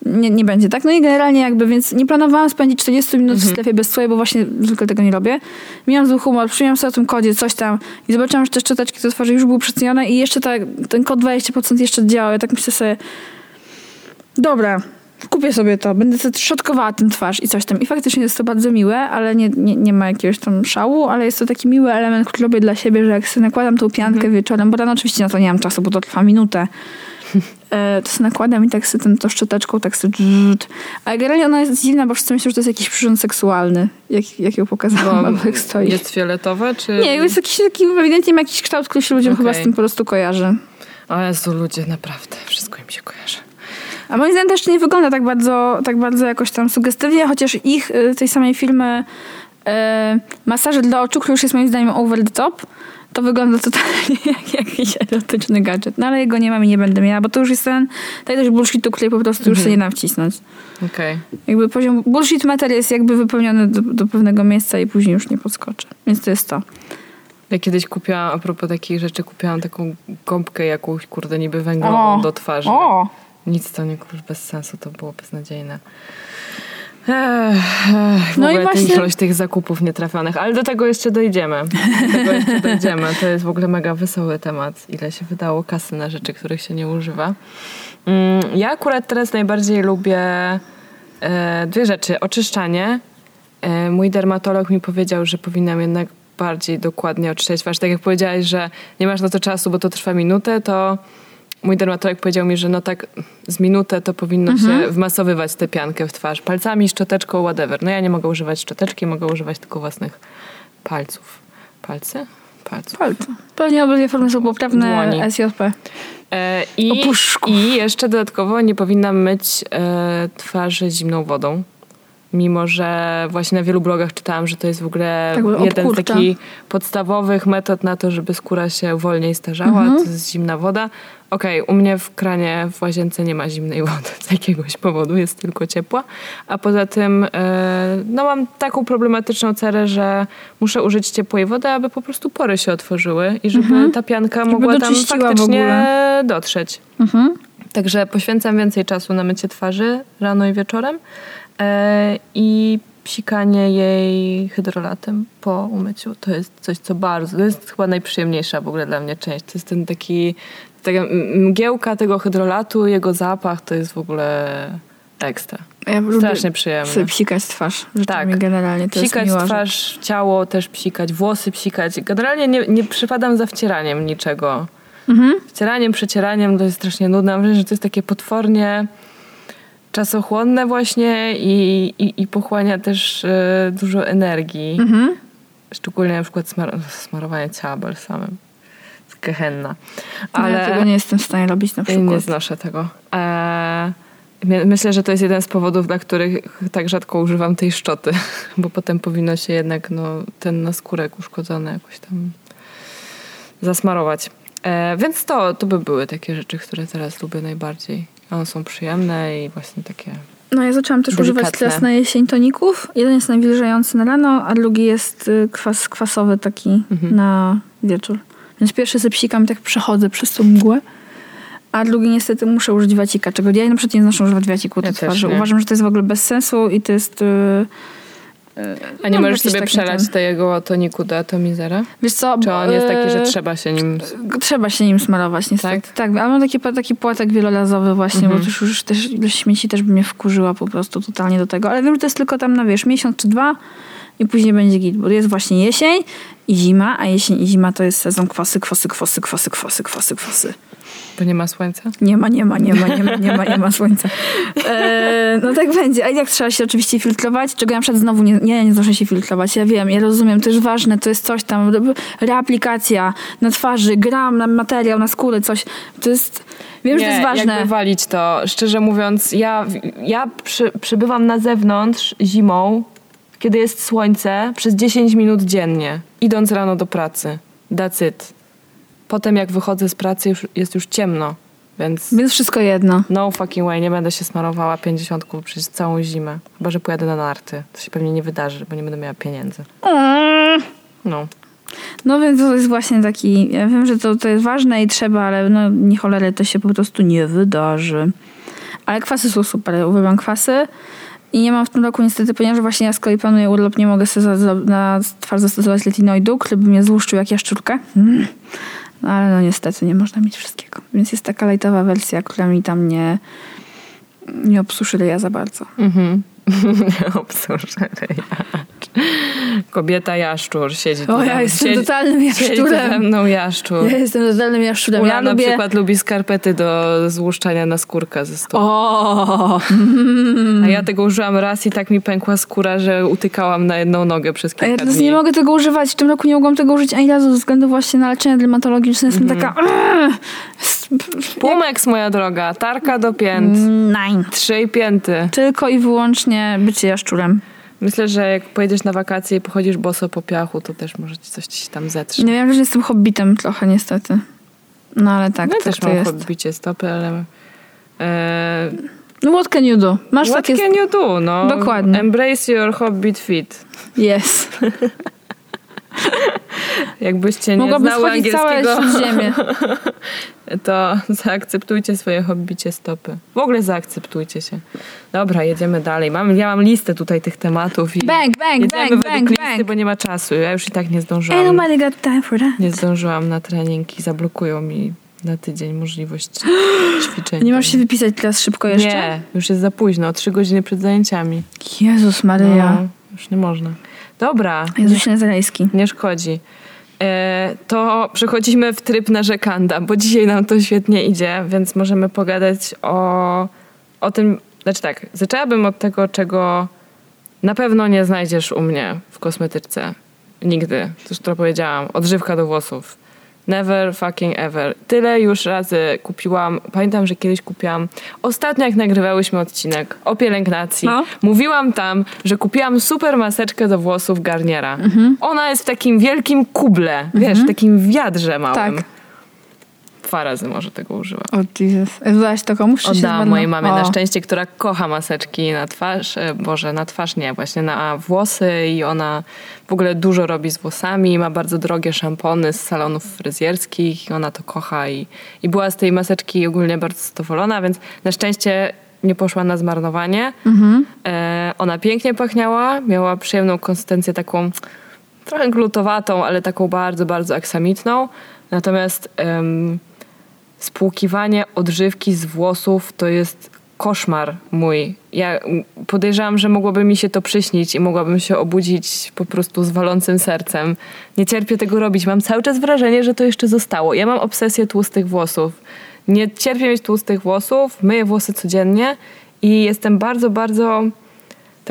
nie, nie będzie, tak? No i generalnie jakby, więc nie planowałam spędzić 40 minut w sklepie bez swojej, bo właśnie zwykle tego nie robię. Miałam zły humor, przyjąłem sobie o tym kodzie, coś tam i zobaczyłam, że te szczoteczki do twarzy już były przecenione i jeszcze tak, ten kod 20% jeszcze działał. Ja tak myślę sobie, dobra, kupię sobie to, będę sobie szczotkowała tym twarz i coś tam. I faktycznie jest to bardzo miłe, ale nie, nie, nie ma jakiegoś tam szału, ale jest to taki miły element, który robię dla siebie, że jak sobie nakładam tą piankę wieczorem, bo rano oczywiście na to nie mam czasu, bo to trwa minutę, e, to sobie nakładam i tak sobie tym, tą szczoteczką tak sobie dżdżdż. Ale generalnie ona jest dziwna, bo wszyscy myślą, że to jest jakiś przyrząd seksualny, jak, jak ją pokazałam, albo jak stoi. Jest fioletowe, czy... Nie, jest jakiś taki, ewidentnie ma jakiś kształt, który się ludziom chyba z tym po prostu kojarzy. O Jezu, ludzie, naprawdę, wszystko im się kojarzy. A moim zdaniem też nie wygląda tak bardzo, tak bardzo jakoś tam sugestywnie, chociaż ich, y, tej samej filmy y, masaże dla oczu, który już jest moim zdaniem over the top, to wygląda totalnie [LAUGHS] jak jakiś erotyczny gadżet. No ale jego nie mam i nie będę miała, bo to już jest ten, ta ilość bullshitu, który po prostu już sobie nie dam wcisnąć. Okej. Jakby poziom bullshit meter jest jakby wypełniony do, do pewnego miejsca i później już nie podskoczę. Więc to jest to. Ja kiedyś kupiłam, a propos takich rzeczy, kupiłam taką gąbkę jakąś, kurde, niby węglową O! do twarzy. O! Nic to nie, kurde, bez sensu, to było beznadziejne. Ech, ech, w No i ogóle właśnie- ilość tych zakupów nietrafionych, ale do tego jeszcze dojdziemy. Do tego jeszcze [LAUGHS] dojdziemy. To jest w ogóle mega wesoły temat, ile się wydało kasy na rzeczy, których się nie używa. Mm, Ja akurat teraz najbardziej lubię e, dwie rzeczy. Oczyszczanie. E, mój dermatolog mi powiedział, że powinnam jednak bardziej dokładnie oczyszczać. Tak jak powiedziałaś, że nie masz na to czasu, bo to trwa minutę, to mój dermatolog powiedział mi, że no tak z minutę to powinno się wmasowywać tę piankę w twarz. Palcami, szczoteczką, whatever. No ja nie mogę używać szczoteczki, mogę używać tylko własnych palców. Palce? Palców. Palce. Pewnie obydwie formy są poprawne Dłoni. SJP. E, i, Opuszków. I jeszcze dodatkowo nie powinnam myć e, twarzy zimną wodą. Mimo, że właśnie na wielu blogach czytałam, że to jest w ogóle Tak, jeden z obkurcza. takich podstawowych metod na to, żeby skóra się wolniej starzała, Mhm. to jest zimna woda. Okej, u mnie w kranie w łazience nie ma zimnej wody z jakiegoś powodu, jest tylko ciepła. A poza tym e, no mam taką problematyczną cerę, że muszę użyć ciepłej wody, aby po prostu pory się otworzyły i żeby ta pianka mogła tam faktycznie dotrzeć. Mhm. Także poświęcam więcej czasu na mycie twarzy rano i wieczorem e, i psikanie jej hydrolatem po umyciu. To jest coś, co bardzo, to jest chyba najprzyjemniejsza w ogóle dla mnie część. To jest ten taki, m- mgiełka tego hydrolatu, jego zapach, to jest w ogóle ekstra. Ja Strasznie przyjemne. psikać twarz. Rzeczami Tak. generalnie to Psikać jest miła rzecz. twarz, ciało też psikać, włosy psikać. Generalnie nie, nie przypadam za wcieraniem niczego. Mhm. Wcieraniem, przecieraniem to jest strasznie nudne. Mam wrażenie, że to jest takie potwornie czasochłonne właśnie i, i, i pochłania też e, dużo energii. Mhm. Szczególnie na przykład smar- smarowanie ciała balsamem. Gehenna. Ale ja tego nie jestem w stanie robić na Nie przykład. znoszę tego. Eee, my- myślę, że to jest jeden z powodów, dla których tak rzadko używam tej szczoty, [LAUGHS] bo potem powinno się jednak no, ten naskórek uszkodzony jakoś tam zasmarować. Eee, więc to, to by były takie rzeczy, które teraz lubię najbardziej. One są przyjemne i właśnie takie... No ja zaczęłam też używać Delikatne. teraz na jesień toników. Jeden jest nawilżający na rano, a drugi jest y, kwas, kwasowy taki Mhm. na wieczór. Więc pierwszy zepsikam i tak przechodzę przez tą mgłę. A drugi niestety muszę użyć wacika, czego ja na przykład nie znoszę używać waciku do Ja twarzy. Uważam, że to jest w ogóle bez sensu i to jest... y, A nie No, możesz sobie taki przelać tego toniku do atomizera? Wiesz co? Czy on jest taki, że y, trzeba się nim... Trzeba się nim smarować, niestety. Tak, ale mam taki, taki płatek wielorazowy właśnie, Mhm. bo już, już też śmieci też by mnie wkurzyła po prostu totalnie do tego. Ale wiem, że to jest tylko tam na, wiesz, miesiąc czy dwa i później będzie git, bo jest właśnie jesień i zima, a jesień i zima to jest sezon kwasy, kwasy, kwasy, kwasy, kwasy, kwasy, kwasy. Bo nie ma słońca? Nie ma, nie ma, nie ma, nie ma, nie ma, nie ma słońca. E, no tak będzie. A i tak trzeba się oczywiście filtrować, czego ja na przykład znowu nie, nie, nie znoszę się filtrować. Ja wiem, ja rozumiem, to jest ważne, to jest coś tam, reaplikacja na twarzy, gram na materiał, na skórę, coś. To jest, wiem, że to jest ważne. jakby walić to. Szczerze mówiąc, ja, ja przy, przybywam na zewnątrz zimą, kiedy jest słońce, przez 10 minut dziennie, idąc rano do pracy. It. Potem jak wychodzę z pracy, już, jest już ciemno, więc Więc wszystko jedno. no fucking way, nie będę się smarowała 50 przez całą zimę. Chyba, że pojadę na narty. To się pewnie nie wydarzy, bo nie będę miała pieniędzy. No. No więc to jest właśnie taki, ja wiem, że to, to jest ważne i trzeba, ale no nie cholery, to się po prostu nie wydarzy. Ale kwasy są super, uwielbiam kwasy. I nie mam w tym roku niestety, ponieważ właśnie ja z kolei planuję urlop, nie mogę sobie za, na twarz zastosować letinoidu, który by mnie złuszczył jak jaszczurkę. Mm. No ale no niestety nie można mieć wszystkiego. Więc jest taka lightowa wersja, która mi tam nie, nie obsuszy ryja za bardzo. Mhm. [LAUGHS] Obsłużę Kobieta jaszczur siedzi tu. O, ja jestem siedzi, totalnym siedzi tu ze jaszczurem. mną jaszczur. Ja jestem totalnym jaszczurem. Ula Ja na lubię... przykład lubi skarpety do złuszczania na skórka ze stóp. O, A ja tego użyłam raz i tak mi pękła skóra, że utykałam na jedną nogę przez A kilka ja teraz dni. nie mogę tego używać. W tym roku nie mogłam tego użyć ani razu ze względu właśnie na leczenie dermatologiczne. Jestem taka... Pumeks, moja droga, tarka do pięt, Nine. trzy pięty. Tylko i wyłącznie bycie jaszczurem. Myślę, że jak pojedziesz na wakacje i pochodzisz boso po piachu, to też może ci coś ci się tam zetrze. Nie wiem, że jestem hobbitem trochę niestety. No ale tak, No tak też to mam jest. odbicie stopy, ale... E, No what can you do? Masz what takie... can you do? No, Dokładnie. Embrace your hobbit fit. Yes. [LAUGHS] [LAUGHS] Jakbyście nie Mogłaby znały angielskiego, [LAUGHS] [LAUGHS] to zaakceptujcie swoje hobbicie stopy. W ogóle zaakceptujcie się. Dobra, jedziemy dalej. Mam, ja mam listę tutaj tych tematów i Bang, bang, jedziemy bang, według bang, listy, bang. bo nie ma czasu. Ja już i tak nie Ain't zdążyłam. nobody got time for that. Nie zdążyłam na trening i zablokują mi na tydzień możliwość [GASPS] ćwiczeń. Nie możesz się wypisać teraz szybko jeszcze? Nie, już jest za późno. Trzy godziny przed zajęciami. Jezus Maryja. No, już nie można. Dobra, Jezus Nazarejski. nie szkodzi. E, to przechodzimy w tryb narzekanda, bo dzisiaj nam to świetnie idzie, więc możemy pogadać o, o tym. Znaczy tak, zaczęłabym od tego, czego na pewno nie znajdziesz u mnie w kosmetyczce. Nigdy. To już to powiedziałam. Odżywka do włosów. Never fucking ever. Tyle już razy kupiłam. Pamiętam, że kiedyś kupiłam. Ostatnio, jak nagrywałyśmy odcinek o pielęgnacji, No. mówiłam tam, że kupiłam super maseczkę do włosów Garniera. Mhm. Ona jest w takim wielkim kuble, wiesz, w takim wiadrze małym. Tak. Dwa razy może tego użyła. O Jesus. Wydałaś to komuś? czy się Oddałam mojej mamie O. na szczęście, która kocha maseczki na twarz, e, Boże, na twarz nie, właśnie na włosy i ona w ogóle dużo robi z włosami, ma bardzo drogie szampony z salonów fryzjerskich i ona to kocha i, i była z tej maseczki ogólnie bardzo zadowolona, więc na szczęście nie poszła na zmarnowanie. Mhm. E, ona pięknie pachniała, miała przyjemną konsystencję taką trochę glutowatą, ale taką bardzo, bardzo aksamitną. Natomiast em, spłukiwanie odżywki z włosów to jest koszmar mój. Ja podejrzewam, że mogłoby mi się to przyśnić i mogłabym się obudzić po prostu z walącym sercem. Nie cierpię tego robić. Mam cały czas wrażenie, że to jeszcze zostało. Ja mam obsesję tłustych włosów. Nie cierpię mieć tłustych włosów, myję włosy codziennie i jestem bardzo, bardzo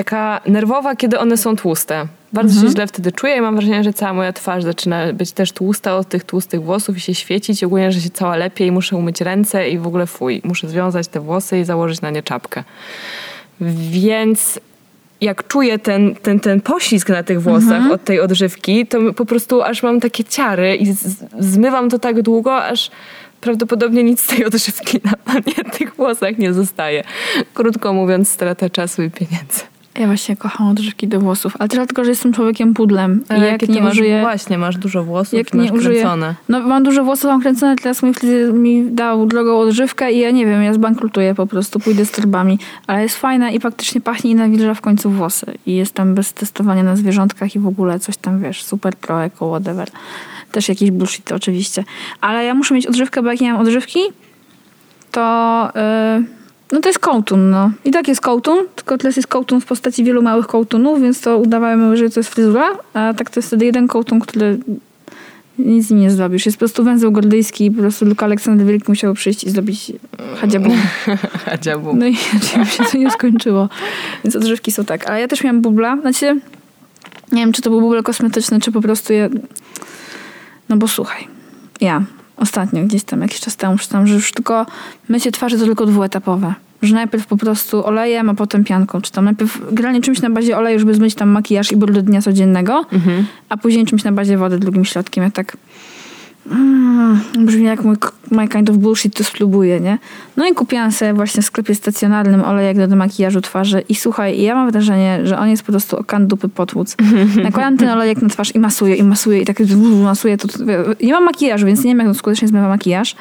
taka nerwowa, kiedy one są tłuste. Bardzo Mhm. się źle wtedy czuję i mam wrażenie, że cała moja twarz zaczyna być też tłusta od tych tłustych włosów i się świecić. Ogólnie, że się cała lepiej muszę umyć ręce i w ogóle fuj. Muszę związać te włosy i założyć na nie czapkę. Więc jak czuję ten, ten, ten poślizg na tych włosach Mhm. od tej odżywki, to po prostu aż mam takie ciary i z, zmywam to tak długo, aż prawdopodobnie nic z tej odżywki na, [LAUGHS] na nie, tych włosach nie zostaje. Krótko mówiąc, strata czasu i pieniędzy. Ja właśnie kocham odżywki do włosów, ale tylko, tylko że jestem człowiekiem pudlem. I Ale jak jakie ty nie masz, użyję... właśnie, masz dużo włosów Jak i masz nie użyję... kręcone. No mam dużo włosów, mam kręcone, teraz mój fryzjer mi dał drogą odżywkę i ja nie wiem, ja zbankrutuję po prostu, pójdę z torbami. Ale jest fajna i faktycznie pachnie i nawilża w końcu włosy. I jest tam bez testowania na zwierzątkach i w ogóle coś tam, wiesz, super pro, eco, whatever. Też jakiś bullshit oczywiście. Ale ja muszę mieć odżywkę, bo jak nie mam odżywki, to... Yy, no to jest kołtun, no. I tak jest kołtun, tylko teraz jest kołtun w postaci wielu małych kołtunów, więc to udawałem, że to jest fryzura, a tak to jest wtedy jeden kołtun, który nic z nim nie zrobisz. Jest po prostu węzeł gordyjski i po prostu Luka Aleksander Wielki musiał przyjść i zrobić hadziabu. [LAUGHS] Hadziabu. No i [LAUGHS] oczywiście się to nie skończyło. Więc odżywki są tak. Ale ja też miałam bubla. Znaczy, nie wiem, czy to był bubel kosmetyczny, czy po prostu je... No bo słuchaj, ja ostatnio gdzieś tam jakiś czas temu przeczytałam, że już tylko mycie twarzy to tylko dwuetapowe. Że najpierw po prostu olejem, a potem pianką. Czy tam najpierw generalnie czymś na bazie oleju, żeby zmyć tam makijaż i ból do dnia codziennego, Mhm. a później czymś na bazie wody drugim środkiem. Ja tak... Mm, brzmi jak mój my kind of bullshit, to spróbuję, nie? No i kupiłam sobie właśnie w sklepie stacjonarnym olejek do makijażu twarzy i słuchaj, ja mam wrażenie, że on jest po prostu okan dupy potłuc. [LAUGHS] Nakładam ten olejek na twarz i masuję, i masuję, i tak masuję to. Nie mam makijażu, więc nie wiem, jak to skutecznie zmywa makijaż,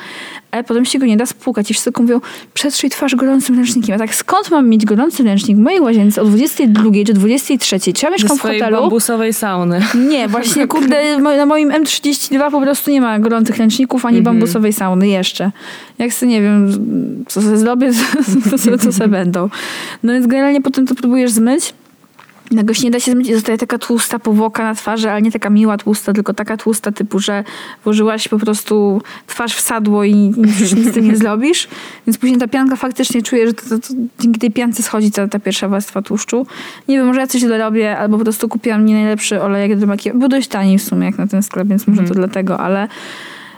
ale potem się go nie da spłukać i wszyscy mówią, przetrzyj twarz gorącym ręcznikiem. A tak skąd mam mieć gorący ręcznik w mojej łazience o 22 czy 23? Czy ja Ze mieszkam w swojej hotelu? bambusowej sauny. Nie, właśnie kurde, [LAUGHS] na moim M32 po prostu nie ma gorących ręczników ani bambusowej sauny jeszcze. Jak sobie nie wiem, co sobie zrobię, [LAUGHS] to sobie, to sobie będą. No więc generalnie potem to próbujesz zmyć. Się nie da się zmyć i zostaje taka tłusta powłoka na twarzy, ale nie taka miła tłusta, tylko taka tłusta typu, że włożyłaś po prostu twarz w sadło i nic, nic z tym nie zrobisz. [LAUGHS] Więc później ta pianka faktycznie czuje, że to, to, to dzięki tej piance schodzi ta, ta pierwsza warstwa tłuszczu. Nie wiem, może ja coś dorobię, albo po prostu kupiłam nie najlepszy olejek do makijażu. Był dość tani w sumie jak na ten sklep, więc może to dlatego, ale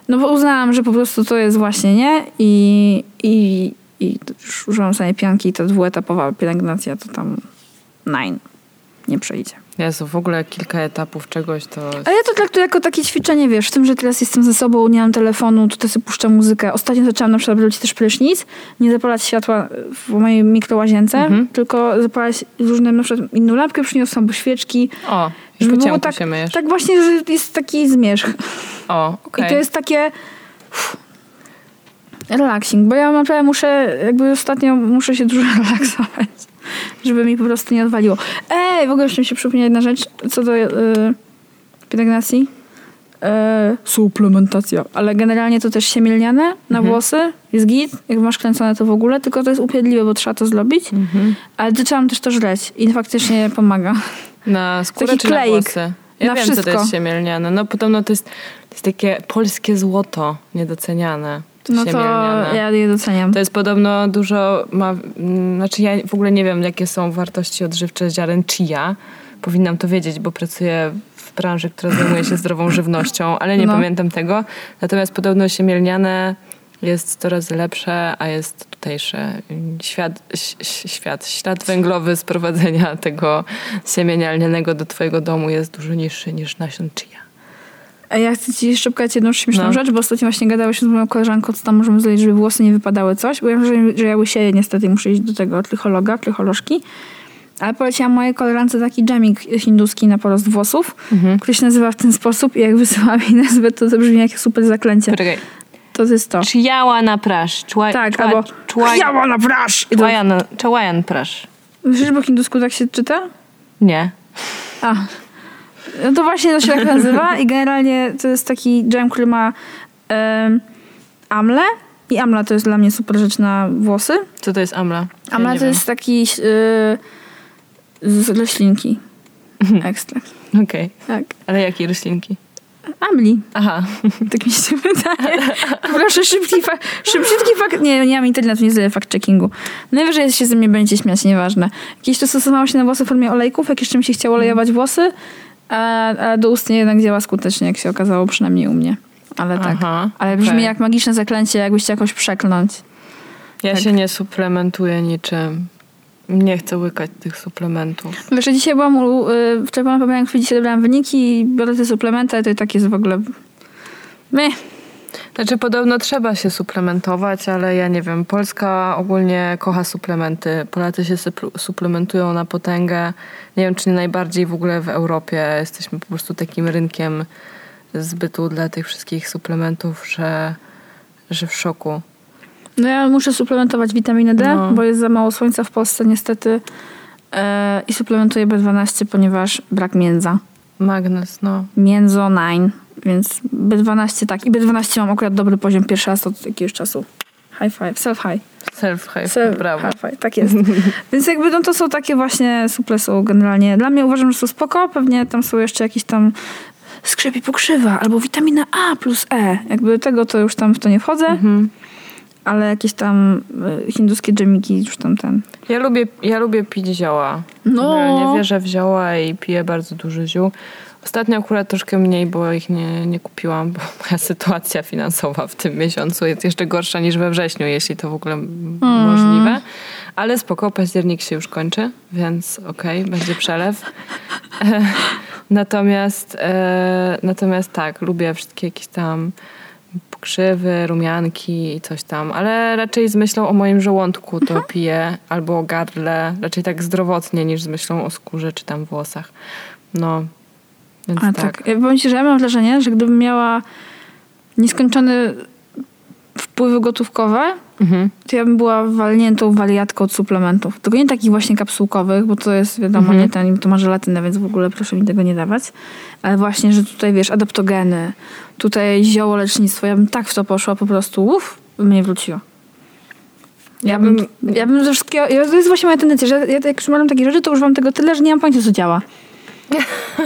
no bo uznałam, że po prostu to jest właśnie nie i, i, i już użyłam sobie pianki i ta dwuetapowa pielęgnacja to tam nine nie przejdzie. Jezu, w ogóle kilka etapów czegoś to... Ale ja to traktuję jako takie ćwiczenie, wiesz, w tym, że teraz jestem ze sobą, nie mam telefonu, tutaj sobie puszczam muzykę. Ostatnio zaczęłam na przykład robić też prysznic, nie zapalać światła w mojej mikrołazience, Mhm. tylko zapalać różne, na przykład inną lampkę przyniosłam, bo świeczki. O, Żeby było tak, się myjesz. tak właśnie, że jest taki zmierzch. O, okej. I to jest takie uff, relaxing, bo ja naprawdę muszę, jakby ostatnio muszę się dużo [LAUGHS] relaksować, żeby mi po prostu nie odwaliło. Ej, w ogóle jeszcze mi się przypomniała jedna rzecz, co do yy, pielęgnacji. Yy, suplementacja. Ale generalnie to też siemielniane na Mhm. włosy, jest git, jak masz kręcone to w ogóle, tylko to jest upierdliwe, bo trzeba to zrobić. Mhm. Ale zaczęłam też to żreć i faktycznie pomaga. Na skórę Taki czy kleik. na włosy? Ja Na wiem, co to wszystko. jest siemielniane. No podobno to jest, to jest takie polskie złoto niedoceniane. No to ja je doceniam. To jest podobno dużo, ma, znaczy ja w ogóle nie wiem, jakie są wartości odżywcze ziaren chia. Powinnam to wiedzieć, bo pracuję w branży, która zajmuje się zdrową żywnością, ale nie No. pamiętam tego. Natomiast podobno siemielniane jest 100 razy lepsze, a jest tutejsze. Świat, świat, ślad węglowy sprowadzenia tego siemienia lnianego do twojego domu jest dużo niższy niż nasion chia. Ja chcę ci jeszcze pokazać jedną śmieszną No. rzecz, bo ostatnio właśnie gadałeś z moją koleżanką, co tam możemy zrobić, żeby włosy nie wypadały coś, bo ja że, że ja łysieję niestety muszę iść do tego trychologa, trycholożki. Ale poleciłam mojej koleżance taki dżemik hinduski na porost włosów, Mhm. który się nazywa w ten sposób i jak wysyłam jej [LAUGHS] nazwę, to to brzmi jak super zaklęcie. Poczekaj. To jest to. Chiała na prasz. Czła, Tak, czła, albo czła, Jała na to- człajan, człajan prasz. Wiesz, bo hindusku tak się czyta? Nie. A. No to właśnie to się tak nazywa i generalnie to jest taki dżem, który ma em, amle i amla to jest dla mnie super rzecz na włosy. Co to jest amla? Ja Amla to wiem. jest taki y, z roślinki. Ekstrakt. Okej. Tak. Ale jakiej roślinki? Amli. Aha. Tak mi się wydaje. Proszę, szybki, fa- szybki fakt. Nie, nie mam internetu, nie zrobię fact-checkingu. Najwyżej się ze mnie będziecie śmiać, nieważne. Kiedyś to stosowało się na włosy w formie olejków, jak jeszcze mi się chciało olejować włosy, a, a do ust nie jednak działa skutecznie, jak się okazało, przynajmniej u mnie. Ale tak. Aha, Ale brzmi okej. jak magiczne zaklęcie, jakbyście jakoś przekląć. Ja Tak. się nie suplementuję niczym. Nie chcę łykać tych suplementów. Wiesz, że dzisiaj byłam u, y, wczoraj byłam na pomiarach, dzisiaj dobrałam wyniki i biorę te suplementy, to i tak jest w ogóle... Meh. Znaczy podobno trzeba się suplementować, ale ja nie wiem. Polska ogólnie kocha suplementy. Polacy się supl- suplementują na potęgę. Nie wiem, czy nie najbardziej w ogóle w Europie. Jesteśmy po prostu takim rynkiem zbytu dla tych wszystkich suplementów, że, że w szoku. No ja muszę suplementować witaminę D, No. bo jest za mało słońca w Polsce niestety. E, I suplementuję B12, ponieważ brak międza. Magnes, no. Międzo 9, więc B12 tak. I B12 mam akurat dobry poziom pierwszy raz od jakiegoś czasu. High five, self high. Self-hype, Self brawo. high five, tak jest. [LAUGHS] więc jakby no to są takie właśnie suple są generalnie. Dla mnie uważam, że są spoko. Pewnie tam są jeszcze jakieś tam skrzepie pokrzywa albo witamina A plus E. Jakby tego to już tam w to nie wchodzę. Mhm. Ale jakieś tam y, hinduskie dżemiki już tam ten. Ja lubię, ja lubię pić zioła. No. Nie wierzę w zioła i piję bardzo dużo ziół. Ostatnio akurat troszkę mniej, bo ich nie, nie kupiłam, bo [LAUGHS] moja sytuacja finansowa w tym miesiącu jest jeszcze gorsza niż we wrześniu, jeśli to w ogóle m- możliwe. Ale spoko, październik się już kończy, więc okej, będzie przelew. [LAUGHS] Natomiast, e, natomiast tak, lubię wszystkie jakieś tam pokrzywy, rumianki i coś tam, ale raczej z myślą o moim żołądku to piję, albo o gardle, raczej tak zdrowotnie niż z myślą o skórze czy tam włosach. No, więc A tak. tak. Ja powiem ci, że ja mam wrażenie, że gdybym miała nieskończone wpływy gotówkowe, Mhm. to ja bym była walniętą wariatką od suplementów. Tylko nie takich właśnie kapsułkowych, bo to jest wiadomo, Mhm. nie ten, to ma żelatynę, więc w ogóle proszę mi tego nie dawać. Ale właśnie, że tutaj wiesz, adaptogeny, tutaj zioło lecznictwo, ja bym tak w to poszła po prostu, uff, by mnie wróciło. Ja bym, ja bym ze wszystkiego, ja, to jest właśnie moja tendencja, że ja jak używam takich rzeczy, to używam tego tyle, że nie mam pojęcia, co działa.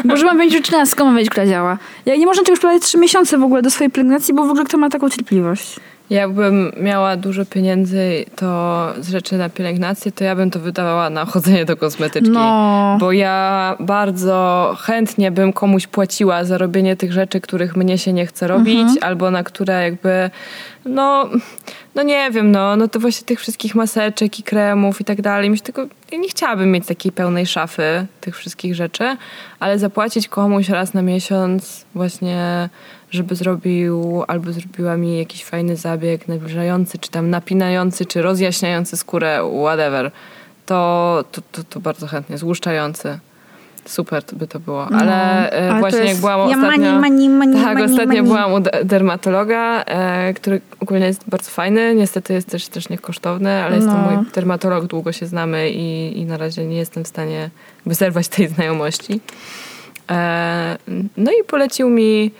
Bo używam będzie rzeczy na skąd wiedzieć, która działa. Ja nie można czegoś wkładać trzy miesiące w ogóle do swojej pielęgnacji, bo w ogóle kto ma taką cierpliwość? Jakbym miała dużo pieniędzy to z rzeczy na pielęgnację, to ja bym to wydawała na chodzenie do kosmetyczki. No. Bo ja bardzo chętnie bym komuś płaciła za robienie tych rzeczy, których mnie się nie chce robić, Mhm. albo na które jakby, no, no nie wiem, no, no to właśnie tych wszystkich maseczek i kremów i tak dalej. Myślę, tylko ja nie chciałabym mieć takiej pełnej szafy tych wszystkich rzeczy, ale zapłacić komuś raz na miesiąc właśnie, żeby zrobił albo zrobiła mi jakiś fajny zabieg nawilżający, czy tam napinający, czy rozjaśniający skórę, whatever, to, to, to, to bardzo chętnie, złuszczający. Super to by to było. No, Ale, e, ale właśnie jak jest- byłam ja ostatnio... mani, mani, mani, tak, mani, ostatnio mani. byłam u de- dermatologa, e, który ogólnie jest bardzo fajny. Niestety jest też strasznie kosztowny, ale jest to No. mój dermatolog, długo się znamy i, i na razie nie jestem w stanie jakby zerwać tej znajomości. E, no i polecił mi,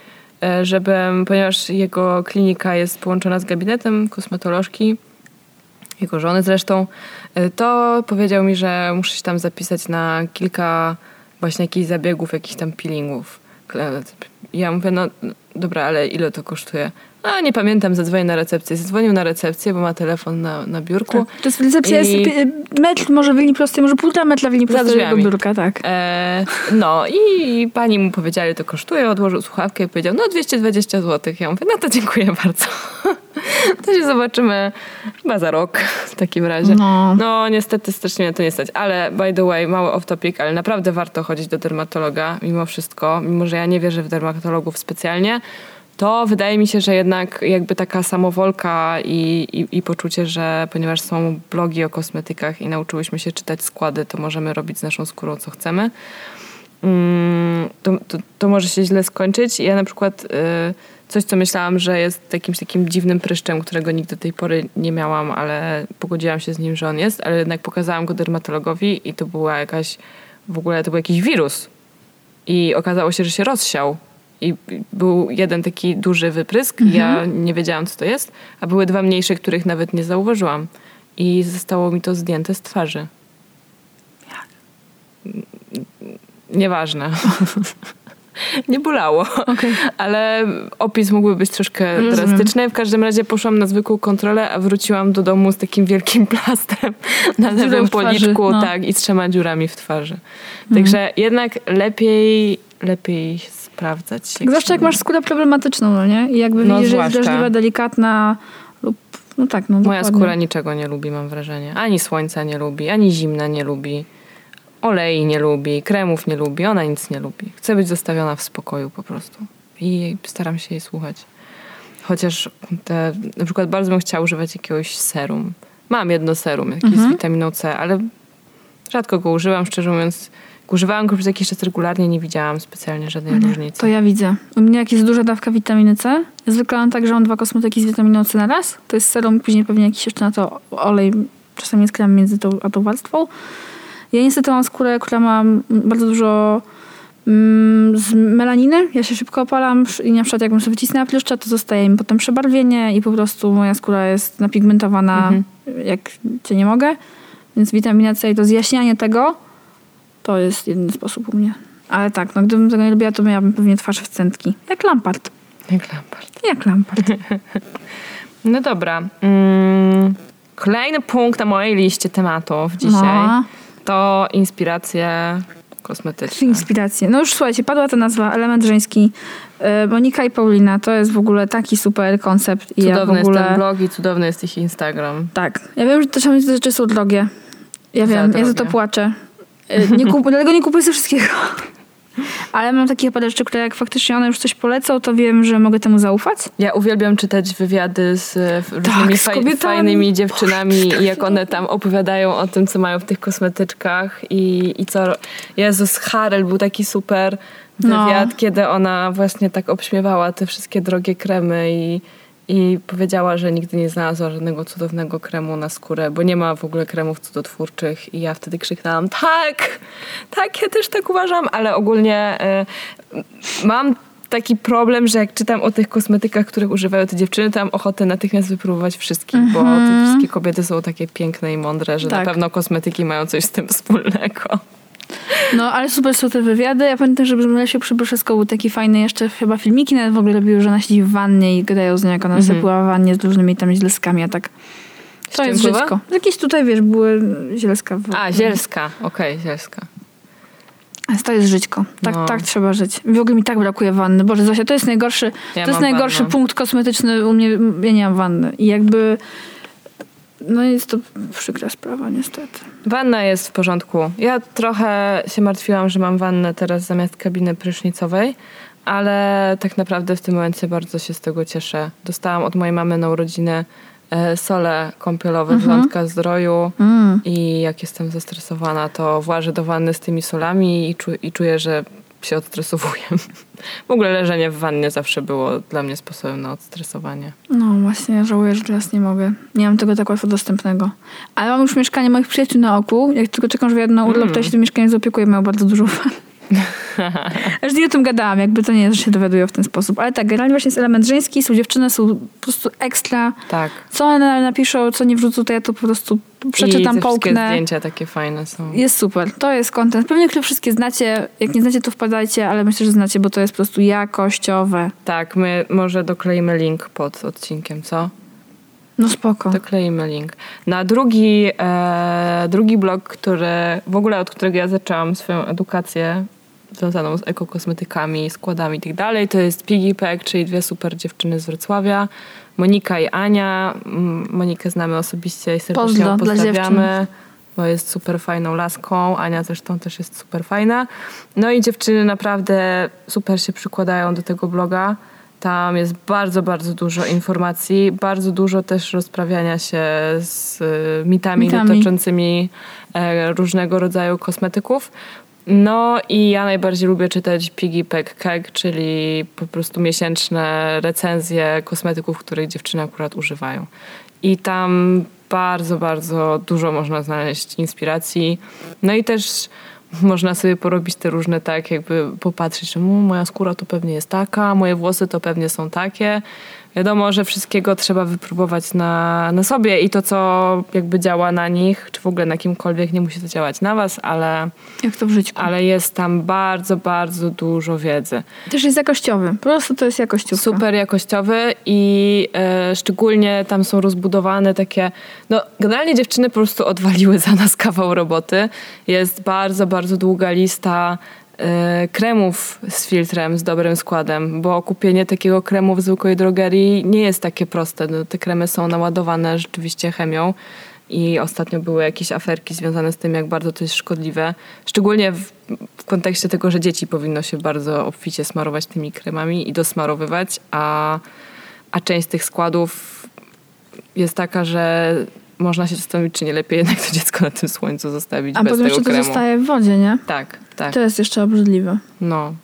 e, żebym, ponieważ jego klinika jest połączona z gabinetem kosmetolożki, jego żony zresztą, e, to powiedział mi, że muszę się tam zapisać na kilka właśnie jakichś zabiegów, jakichś tam peelingów. Ja mówię, no no dobra, ale ile to kosztuje? A nie pamiętam, zadzwonię na recepcję. Zadzwonił na recepcję, bo ma telefon na, na biurku. Tak. To jest recepcja I- jest metr może w linii prostej, może półtora metra w linii prostej do biurka, tak. E, no i pani mu powiedziała, to kosztuje, odłożył słuchawkę i powiedział, no 220 zł. Ja mówię, no to dziękuję bardzo. [LAUGHS] to się zobaczymy chyba za rok w takim razie. No. No niestety strasznie mnie to nie stać, ale by the way, mały off topic, ale naprawdę warto chodzić do dermatologa mimo wszystko, mimo że ja nie wierzę w dermatologów specjalnie, to wydaje mi się, że jednak jakby taka samowolka i, i, i poczucie, że ponieważ są blogi o kosmetykach i nauczyłyśmy się czytać składy, to możemy robić z naszą skórą co chcemy, mm, to, to, to może się źle skończyć. Ja na przykład y, coś, co myślałam, że jest jakimś takim dziwnym pryszczem, którego nigdy do tej pory nie miałam, ale pogodziłam się z nim, że on jest, ale jednak pokazałam go dermatologowi i to była jakaś, w ogóle to był jakiś wirus. I okazało się, że się rozsiał. I był jeden taki duży wyprysk, i ja nie wiedziałam, co to jest, a były dwa mniejsze, których nawet nie zauważyłam. I zostało mi to zdjęte z twarzy. Nieważne. [LAUGHS] nie bolało. Okej. Ale opis mógłby być troszkę Rozumiem. drastyczny. W każdym razie poszłam na zwykłą kontrolę, a wróciłam do domu z takim wielkim [LAUGHS] plastrem na lewym policzku no. tak, i z trzema dziurami w twarzy. Także jednak lepiej, lepiej sprawdzać. się. Zwłaszcza jak masz skórę problematyczną, no nie? I jakby No, widzisz, że jest zwłaszcza. drażliwa, delikatna lub... No tak, no Moja dokładnie. skóra niczego nie lubi, mam wrażenie. Ani słońca nie lubi, ani zimna nie lubi. Olei nie lubi, kremów nie lubi, ona nic nie lubi. Chce być zostawiona w spokoju po prostu. I staram się jej słuchać. Chociaż te, na przykład bardzo bym chciała używać jakiegoś serum. Mam jedno serum, jakieś Mhm. z witaminą C, ale rzadko go używam, szczerze mówiąc. Używałam go przez jakiś czas regularnie, nie widziałam specjalnie żadnej różnicy. To ja widzę. U mnie jak jest duża dawka witaminy C, ja zwykle mam tak, że mam dwa kosmetyki z witaminą C na raz. To jest serum, później pewnie jakiś jeszcze na to olej, czasami jest krem między tą a tą warstwą. Ja niestety mam skórę, która ma bardzo dużo mm, z melaniny. Ja się szybko opalam i na przykład jakbym sobie wycisnęła pliszcza, to zostaje mi potem przebarwienie i po prostu moja skóra jest napigmentowana Mhm. jak cię nie mogę. Więc witamina C i to zjaśnianie tego to jest jedyny sposób u mnie. Ale tak, no gdybym tego nie lubiła, to miałabym pewnie twarz w centki. Jak Lampard. Jak Lampard. Jak Lampard. [LAUGHS] No dobra. Mm, kolejny punkt na mojej liście tematów dzisiaj No, to inspiracje kosmetyczne. inspiracje. No już słuchajcie, padła ta nazwa, element żeński. E, Monika i Paulina, to jest w ogóle taki super koncept. I ja Cudowny ogóle... jest ten blog i cudowny jest ich Instagram. Tak. Ja wiem, że te rzeczy są drogie. Ja Za wiem, ja za to płaczę. E, Nie kup, dlatego nie kupuję sobie wszystkiego. Ale mam takie parę rzeczy, które jak faktycznie one już coś polecą, to wiem, że mogę temu zaufać. Ja uwielbiam czytać wywiady z e, f- różnymi Tak, z faj, kobietami. fajnymi dziewczynami i jak one tam opowiadają o tym, co mają w tych kosmetyczkach i, i co... Jezus, Harel był taki super No. wywiad, kiedy ona właśnie tak obśmiewała te wszystkie drogie kremy i, i powiedziała, że nigdy nie znalazła żadnego cudownego kremu na skórę, bo nie ma w ogóle kremów cudotwórczych i ja wtedy krzyknęłam tak, tak, ja też tak uważam, ale ogólnie e, mam taki problem, że jak czytam o tych kosmetykach, których używają te dziewczyny, to mam ochotę natychmiast wypróbować wszystkich, bo te wszystkie kobiety są takie piękne i mądre, że Tak. na pewno kosmetyki mają coś z tym wspólnego. No, ale super są te wywiady. Ja pamiętam, że w lesie przy Brzesko był taki fajny jeszcze chyba filmiki nawet w ogóle robiły, że ona siedzi w wannie i gadają z nią, jak ona sobie była w wannie z różnymi tam źleskami, a tak. To czym jest żyćko. Jakieś tutaj, wiesz, były źleska. W... A, zielska. Okej, zielska. To jest żyćko. Tak, No. tak trzeba żyć. W ogóle mi tak brakuje wanny. Boże, Zosia, to jest najgorszy, Ja to jest najgorszy wannę. punkt kosmetyczny u mnie. Ja nie mam wanny. I jakby... No jest to przykra sprawa, niestety. Wanna jest w porządku. Ja trochę się martwiłam, że mam wannę teraz zamiast kabiny prysznicowej, ale tak naprawdę w tym momencie bardzo się z tego cieszę. Dostałam od mojej mamy na urodziny e, sole kąpielowe z Landka Zdroju Mm. i jak jestem zestresowana, to włażę do wanny z tymi solami i, czu, i czuję, że się odstresowuję. W ogóle leżenie w wannie zawsze było dla mnie sposobem na odstresowanie. No właśnie, żałuję, że teraz nie mogę. Nie mam tego tak łatwo dostępnego. Ale mam już mieszkanie moich przyjaciół na oku. Jak tylko czekam, że wyjadę na urlop, to ja się tym mieszkaniem zaopiekuję. Mają bardzo dużo [LAUGHS] fan. [LAUGHS] Aż nie o tym gadałam, jakby to nie że się dowiaduję w ten sposób. Ale tak, generalnie właśnie jest element żeński, są dziewczyny, są po prostu ekstra. Tak. Co one napiszą, co nie wrzucą, to ja to po prostu I przeczytam, wszystkie połknę. zdjęcia takie fajne są. Jest super. To jest content. Pewnie które wszystkie znacie. Jak nie znacie, to wpadajcie, ale myślę, że znacie, bo to jest po prostu jakościowe. Tak, my może dokleimy link pod odcinkiem, co? No spoko. Dokleimy link. Na drugi, e, drugi blog, który w ogóle od którego ja zaczęłam swoją edukację związaną z ekokosmetykami, składami i tak dalej, to jest Piggy Pack, czyli dwie super dziewczyny z Wrocławia, Monika i Ania. M- Monikę znamy osobiście i serdecznie Pozdro pozdrawiamy. Bo jest super fajną laską. Ania zresztą też jest super fajna. No i dziewczyny naprawdę super się przykładają do tego bloga. Tam jest bardzo, bardzo dużo informacji, bardzo dużo też rozprawiania się z y, mitami, Mitami. dotyczącymi e, różnego rodzaju kosmetyków. No i ja najbardziej lubię czytać Piggy Pack Keg, czyli po prostu miesięczne recenzje kosmetyków, których dziewczyny akurat używają. I tam bardzo, bardzo dużo można znaleźć inspiracji. No i też można sobie porobić te różne tak, jakby popatrzeć, że "Mm, moja skóra to pewnie jest taka, moje włosy to pewnie są takie. Wiadomo, że wszystkiego trzeba wypróbować na, na sobie i to, co jakby działa na nich, czy w ogóle na kimkolwiek, nie musi to działać na was, ale, Jak to w życiu. ale jest tam bardzo, bardzo dużo wiedzy. Też jest jakościowy. Po prostu to jest jakościówka. Super jakościowy i e, szczególnie tam są rozbudowane takie, no generalnie dziewczyny po prostu odwaliły za nas kawał roboty. Jest bardzo, bardzo długa lista kremów z filtrem, z dobrym składem, bo kupienie takiego kremu w zwykłej drogerii nie jest takie proste. No, te kremy są naładowane rzeczywiście chemią i ostatnio były jakieś aferki związane z tym, jak bardzo to jest szkodliwe. Szczególnie w, w kontekście tego, że dzieci powinno się bardzo obficie smarować tymi kremami i dosmarowywać, a, a część tych składów jest taka, że można się zastanowić, czy nie lepiej jednak to dziecko na tym słońcu zostawić A bez potem tego jeszcze to kremu. zostaje w wodzie, nie? Tak, tak. To jest jeszcze obrzydliwe. No.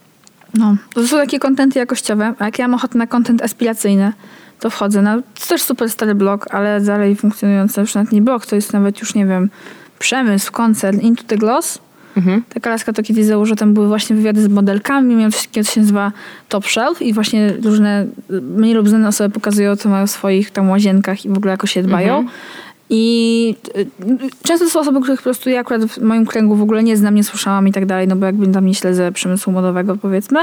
No. To są takie kontenty jakościowe, a jak ja mam ochotę na kontent aspiracyjny, to wchodzę na to też super stary blog, ale dalej funkcjonujący już nawet nie blog, to jest nawet już, nie wiem, przemysł, koncern Into the Gloss. Mhm. Taka laska to kiedyś założyła, tam były właśnie wywiady z modelkami, miał coś takiego, co się nazywa Top Shelf i właśnie różne mniej lub znane osoby pokazują, co mają w swoich tam łazienkach i w ogóle jako się dbają. Mhm. I y, często to są osoby, których po prostu ja akurat w moim kręgu w ogóle nie znam, nie słyszałam i tak dalej, no bo jakby tam nie śledzę przemysłu modowego powiedzmy.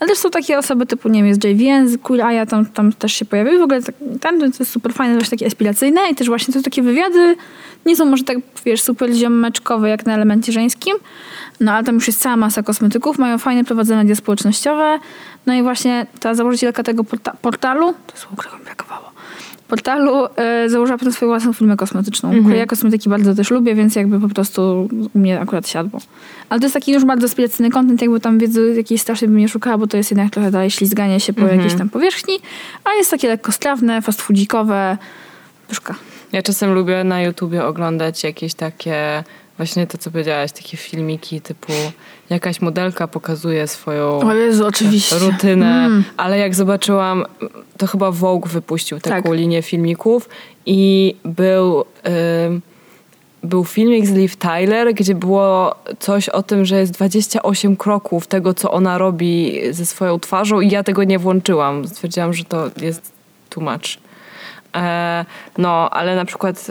Ale też są takie osoby typu, nie wiem, jest JVN, Eye, tam, tam też się pojawił. W ogóle tak, tam to jest super fajne, właśnie takie aspiracyjne i też właśnie to takie wywiady nie są może tak, wiesz, super ziomeczkowe jak na elemencie żeńskim, no ale tam już jest cała masa kosmetyków, mają fajne prowadzone media społecznościowe. No i właśnie ta założycielka tego porta- portalu, to słowo, którego mi brakowało, portalu e, założyła potem swoją własną firmę kosmetyczną. Mhm. Ja kosmetyki bardzo też lubię, więc jakby po prostu u mnie akurat siadło. Ale to jest taki już bardzo aspiracyjny content, jakby tam wiedzy jakiejś strasznie bym nie szukała, bo to jest jednak trochę dalej ślizganie się po Mhm. jakiejś tam powierzchni, a jest takie lekko strawne, fast foodikowe. Pyszka. Ja czasem lubię na YouTubie oglądać jakieś takie, właśnie to co powiedziałaś, takie filmiki typu jakaś modelka pokazuje swoją O Jezu, oczywiście. rutynę, Mm. ale jak zobaczyłam, to chyba Vogue wypuścił taką Tak. linię filmików i był... był filmik z Liv Tyler, gdzie było coś o tym, że jest 28 kroków tego, co ona robi ze swoją twarzą i ja tego nie włączyłam. Stwierdziłam, że to jest too much. No, ale na przykład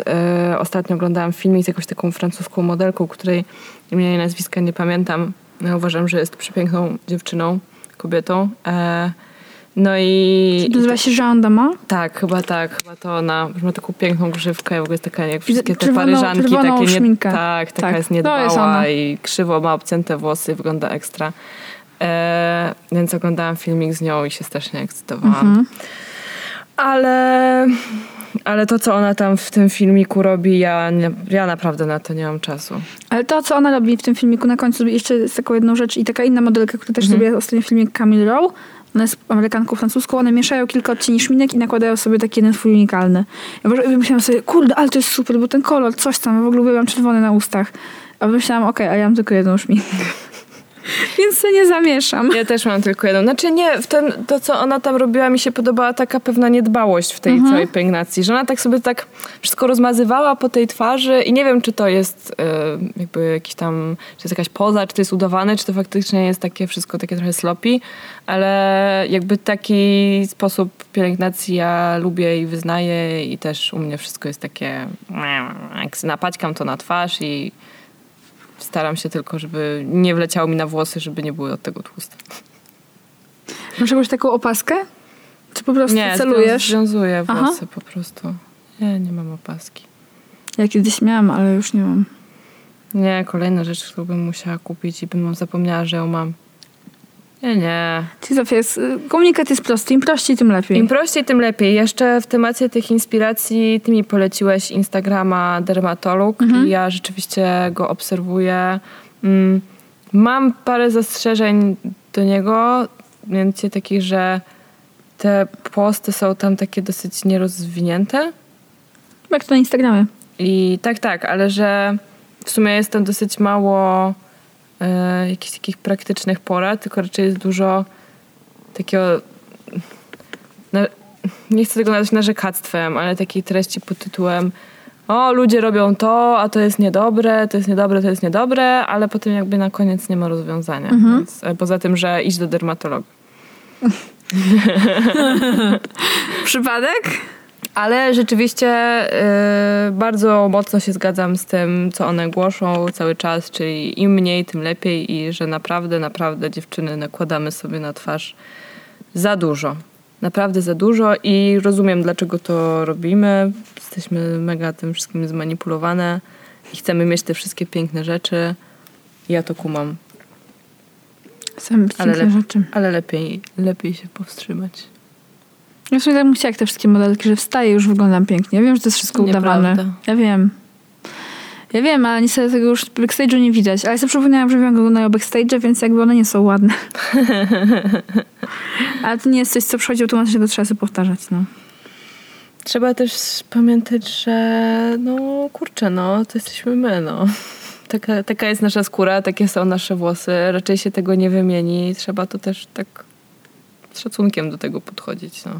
e, ostatnio oglądałam filmik z jakąś taką francuską modelką, której imienia i nazwiska nie pamiętam. Ja uważam, że jest przepiękną dziewczyną, kobietą. E, no i... Nazywa się Jean Dama. Tak, chyba tak, chyba to ona. Ma taką piękną grzywkę, w ogóle jest taka jak wszystkie te czerwoną- paryżanki, czerwoną takie nie, tak, taka Tak, jest jest niedbała ona. i krzywo ma obcięte włosy, wygląda ekstra. E, więc oglądałam filmik z nią i się strasznie ekscytowałam. Mhm. Ale, ale to, co ona tam w tym filmiku robi, ja, nie, ja naprawdę na to nie mam czasu. Ale to, co ona robi w tym filmiku na końcu, jeszcze jest taką jedną rzecz i taka inna modelka, która też Mhm. zrobiła ostatni filmik Camille Rowe. Ona jest Amerykanką francuską, one mieszają kilka odcieni szminek i nakładają sobie taki jeden swój unikalny. Ja myślałam sobie, kurde, ale to jest super, bo ten kolor, coś tam, w ogóle byłam czerwony na ustach. A myślałam, okej, a ja mam tylko jedną szminkę. [LAUGHS] Więc to nie zamieszam. Ja też mam tylko jedną. Znaczy nie, w tym, to co ona tam robiła, mi się podobała taka pewna niedbałość w tej Mhm. całej pielęgnacji, że ona tak sobie tak wszystko rozmazywała po tej twarzy i nie wiem, czy to jest e, jakby jakiś tam, czy jest jakaś poza, czy to jest udawane, czy to faktycznie jest takie wszystko takie trochę sloppy, ale jakby taki sposób pielęgnacji ja lubię i wyznaję i też u mnie wszystko jest takie, jak napaćkam to na twarz i staram się tylko, żeby nie wleciało mi na włosy, żeby nie były od tego tłuste. Masz jakąś taką opaskę? Czy po prostu Nie, celujesz? związuję Aha. włosy po prostu. Nie, nie mam opaski. Ja kiedyś miałam, ale już nie mam. Nie, kolejna rzecz, którą bym musiała kupić i bym zapomniała, że ją mam. Nie, nie. Zofia, jest, y, komunikat jest prosty. Im prościej, tym lepiej. Im prościej, tym lepiej. Jeszcze w temacie tych inspiracji ty mi poleciłeś Instagrama Dermatolog i ja rzeczywiście go obserwuję. Mm, Mam parę zastrzeżeń do niego, mianowicie takich, że te posty są tam takie dosyć nierozwinięte. Jak to na Instagramie. I tak, tak, ale że w sumie jest tam dosyć mało e, jakichś takich praktycznych porad, tylko raczej jest dużo takiego. Na, nie chcę tego nazwać narzekactwem, ale takiej treści pod tytułem o, ludzie robią to, a to jest niedobre, to jest niedobre, to jest niedobre, ale potem jakby na koniec nie ma rozwiązania. Więc, e, poza tym, że idź do dermatologa. [LAUGHS] Przypadek? Ale rzeczywiście y, bardzo mocno się zgadzam z tym, co one głoszą cały czas, czyli im mniej, tym lepiej i że naprawdę, naprawdę dziewczyny nakładamy sobie na twarz za dużo. Naprawdę za dużo i rozumiem, dlaczego to robimy. Jesteśmy mega tym wszystkim zmanipulowane i chcemy mieć te wszystkie piękne rzeczy. Ja to kumam, Same Ale piękne lep- rzeczy. ale lepiej, lepiej się powstrzymać. Ja w sumie tak chciała jak te wszystkie modelki, że wstaję i już wyglądam pięknie. Ja wiem, że to jest wszystko udawane. Nieprawda. Ja wiem. Ja wiem, ale niestety tego już backstage'u nie widać. Ale sobie przypomniałam, że wiem, jak wyglądają backstage, więc jakby one nie są ładne. [LAUGHS] ale to nie jest coś, co przychodzi automatycznie, to trzeba sobie powtarzać, no. Trzeba też pamiętać, że no kurczę, no to jesteśmy my, no. Taka, taka jest nasza skóra, takie są nasze włosy. Raczej się tego nie wymieni. Trzeba to też tak z szacunkiem do tego podchodzić, no.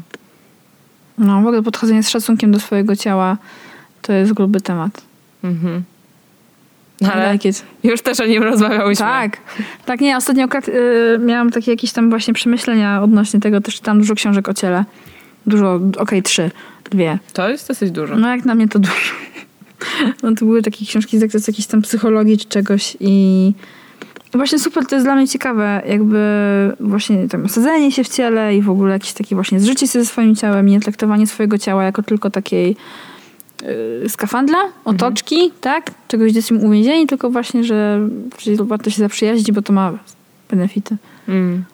No, w ogóle podchodzenie z szacunkiem do swojego ciała to jest gruby temat. Mhm. Ale like już też o nim rozmawiałyśmy. Tak. Tak, nie, ostatnio y, miałam takie jakieś tam właśnie przemyślenia odnośnie tego, też czytałam dużo książek o ciele. Dużo, okej, trzy, dwie. To jest dosyć dużo. No jak na mnie to dużo. [LAUGHS] No to były takie książki z zakresu jakiejś tam psychologii czy czegoś i właśnie super, to jest dla mnie ciekawe, jakby właśnie tam osadzenie się w ciele i w ogóle jakieś takie właśnie zżycie się ze swoim ciałem i nie traktowanie swojego ciała jako tylko takiej yy, skafandla, otoczki, tak? Czegoś, gdzie jesteśmy uwięzieni, tylko właśnie, że że warto się zaprzyjaźnić, bo to ma benefity, Mm.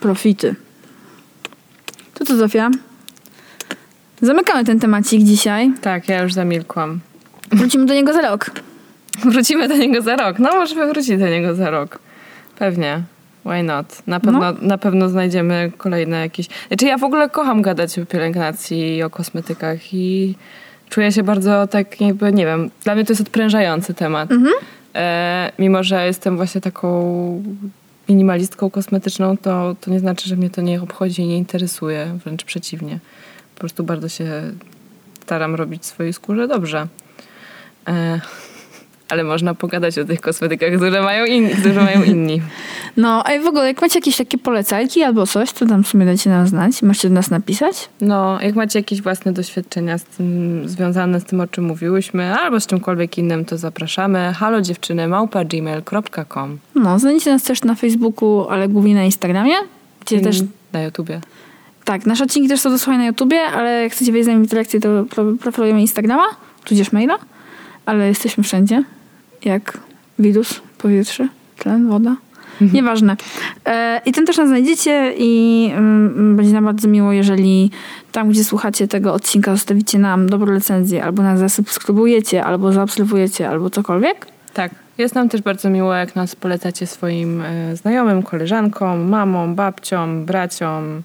profity. To co, Zofia? Zamykamy ten temacik dzisiaj. Tak, ja już zamilkłam. Wrócimy do niego za rok. [LAUGHS] Wrócimy do niego za rok. No, możemy wrócić do niego za rok. Pewnie. Why not? Na pewno, No. na pewno znajdziemy kolejne jakieś... Znaczy ja w ogóle kocham gadać o pielęgnacji i o kosmetykach i czuję się bardzo tak jakby, nie wiem, dla mnie to jest odprężający temat. E, mimo, że jestem właśnie taką minimalistką kosmetyczną, to, to nie znaczy, że mnie to nie obchodzi i nie interesuje. Wręcz przeciwnie. Po prostu bardzo się staram robić swojej skórze dobrze. E, ale można pogadać o tych kosmetykach, które mają, in, które mają inni. [LAUGHS] No, a i w ogóle, jak macie jakieś takie polecajki albo coś, to tam w sumie dajcie nam znać. Możecie do nas napisać. No, jak macie jakieś własne doświadczenia z tym, związane z tym, o czym mówiłyśmy, albo z czymkolwiek innym, to zapraszamy. Halo dziewczyny, małpa gmail.com No, znajdziecie nas też na Facebooku, ale głównie na Instagramie, gdzie też... na YouTubie. Tak, nasze odcinki też są do słuchania na YouTubie, ale jak chcecie wejść z nami w interakcję, to pro- profilujemy Instagrama, tudzież maila, ale jesteśmy wszędzie, jak wirus, powietrze, tlen, woda. Nieważne. E, I tam też nas znajdziecie i mm, będzie nam bardzo miło, jeżeli tam, gdzie słuchacie tego odcinka, zostawicie nam dobrą recenzję, albo nas zasubskrybujecie, albo zaobserwujecie, albo cokolwiek. Tak. Jest nam też bardzo miło, jak nas polecacie swoim e, znajomym, koleżankom, mamom, babciom, braciom,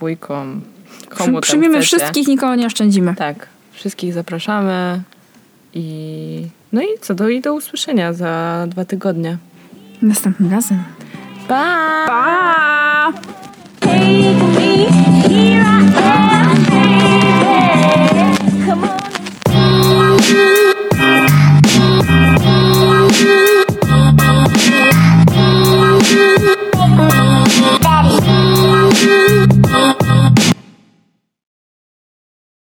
wujkom, komu Przy, przyjmiemy wszystkich, nikogo nie oszczędzimy. Tak. Wszystkich zapraszamy i no i co, do, i do usłyszenia za dwa tygodnie. Następnym razem. Pa! pa!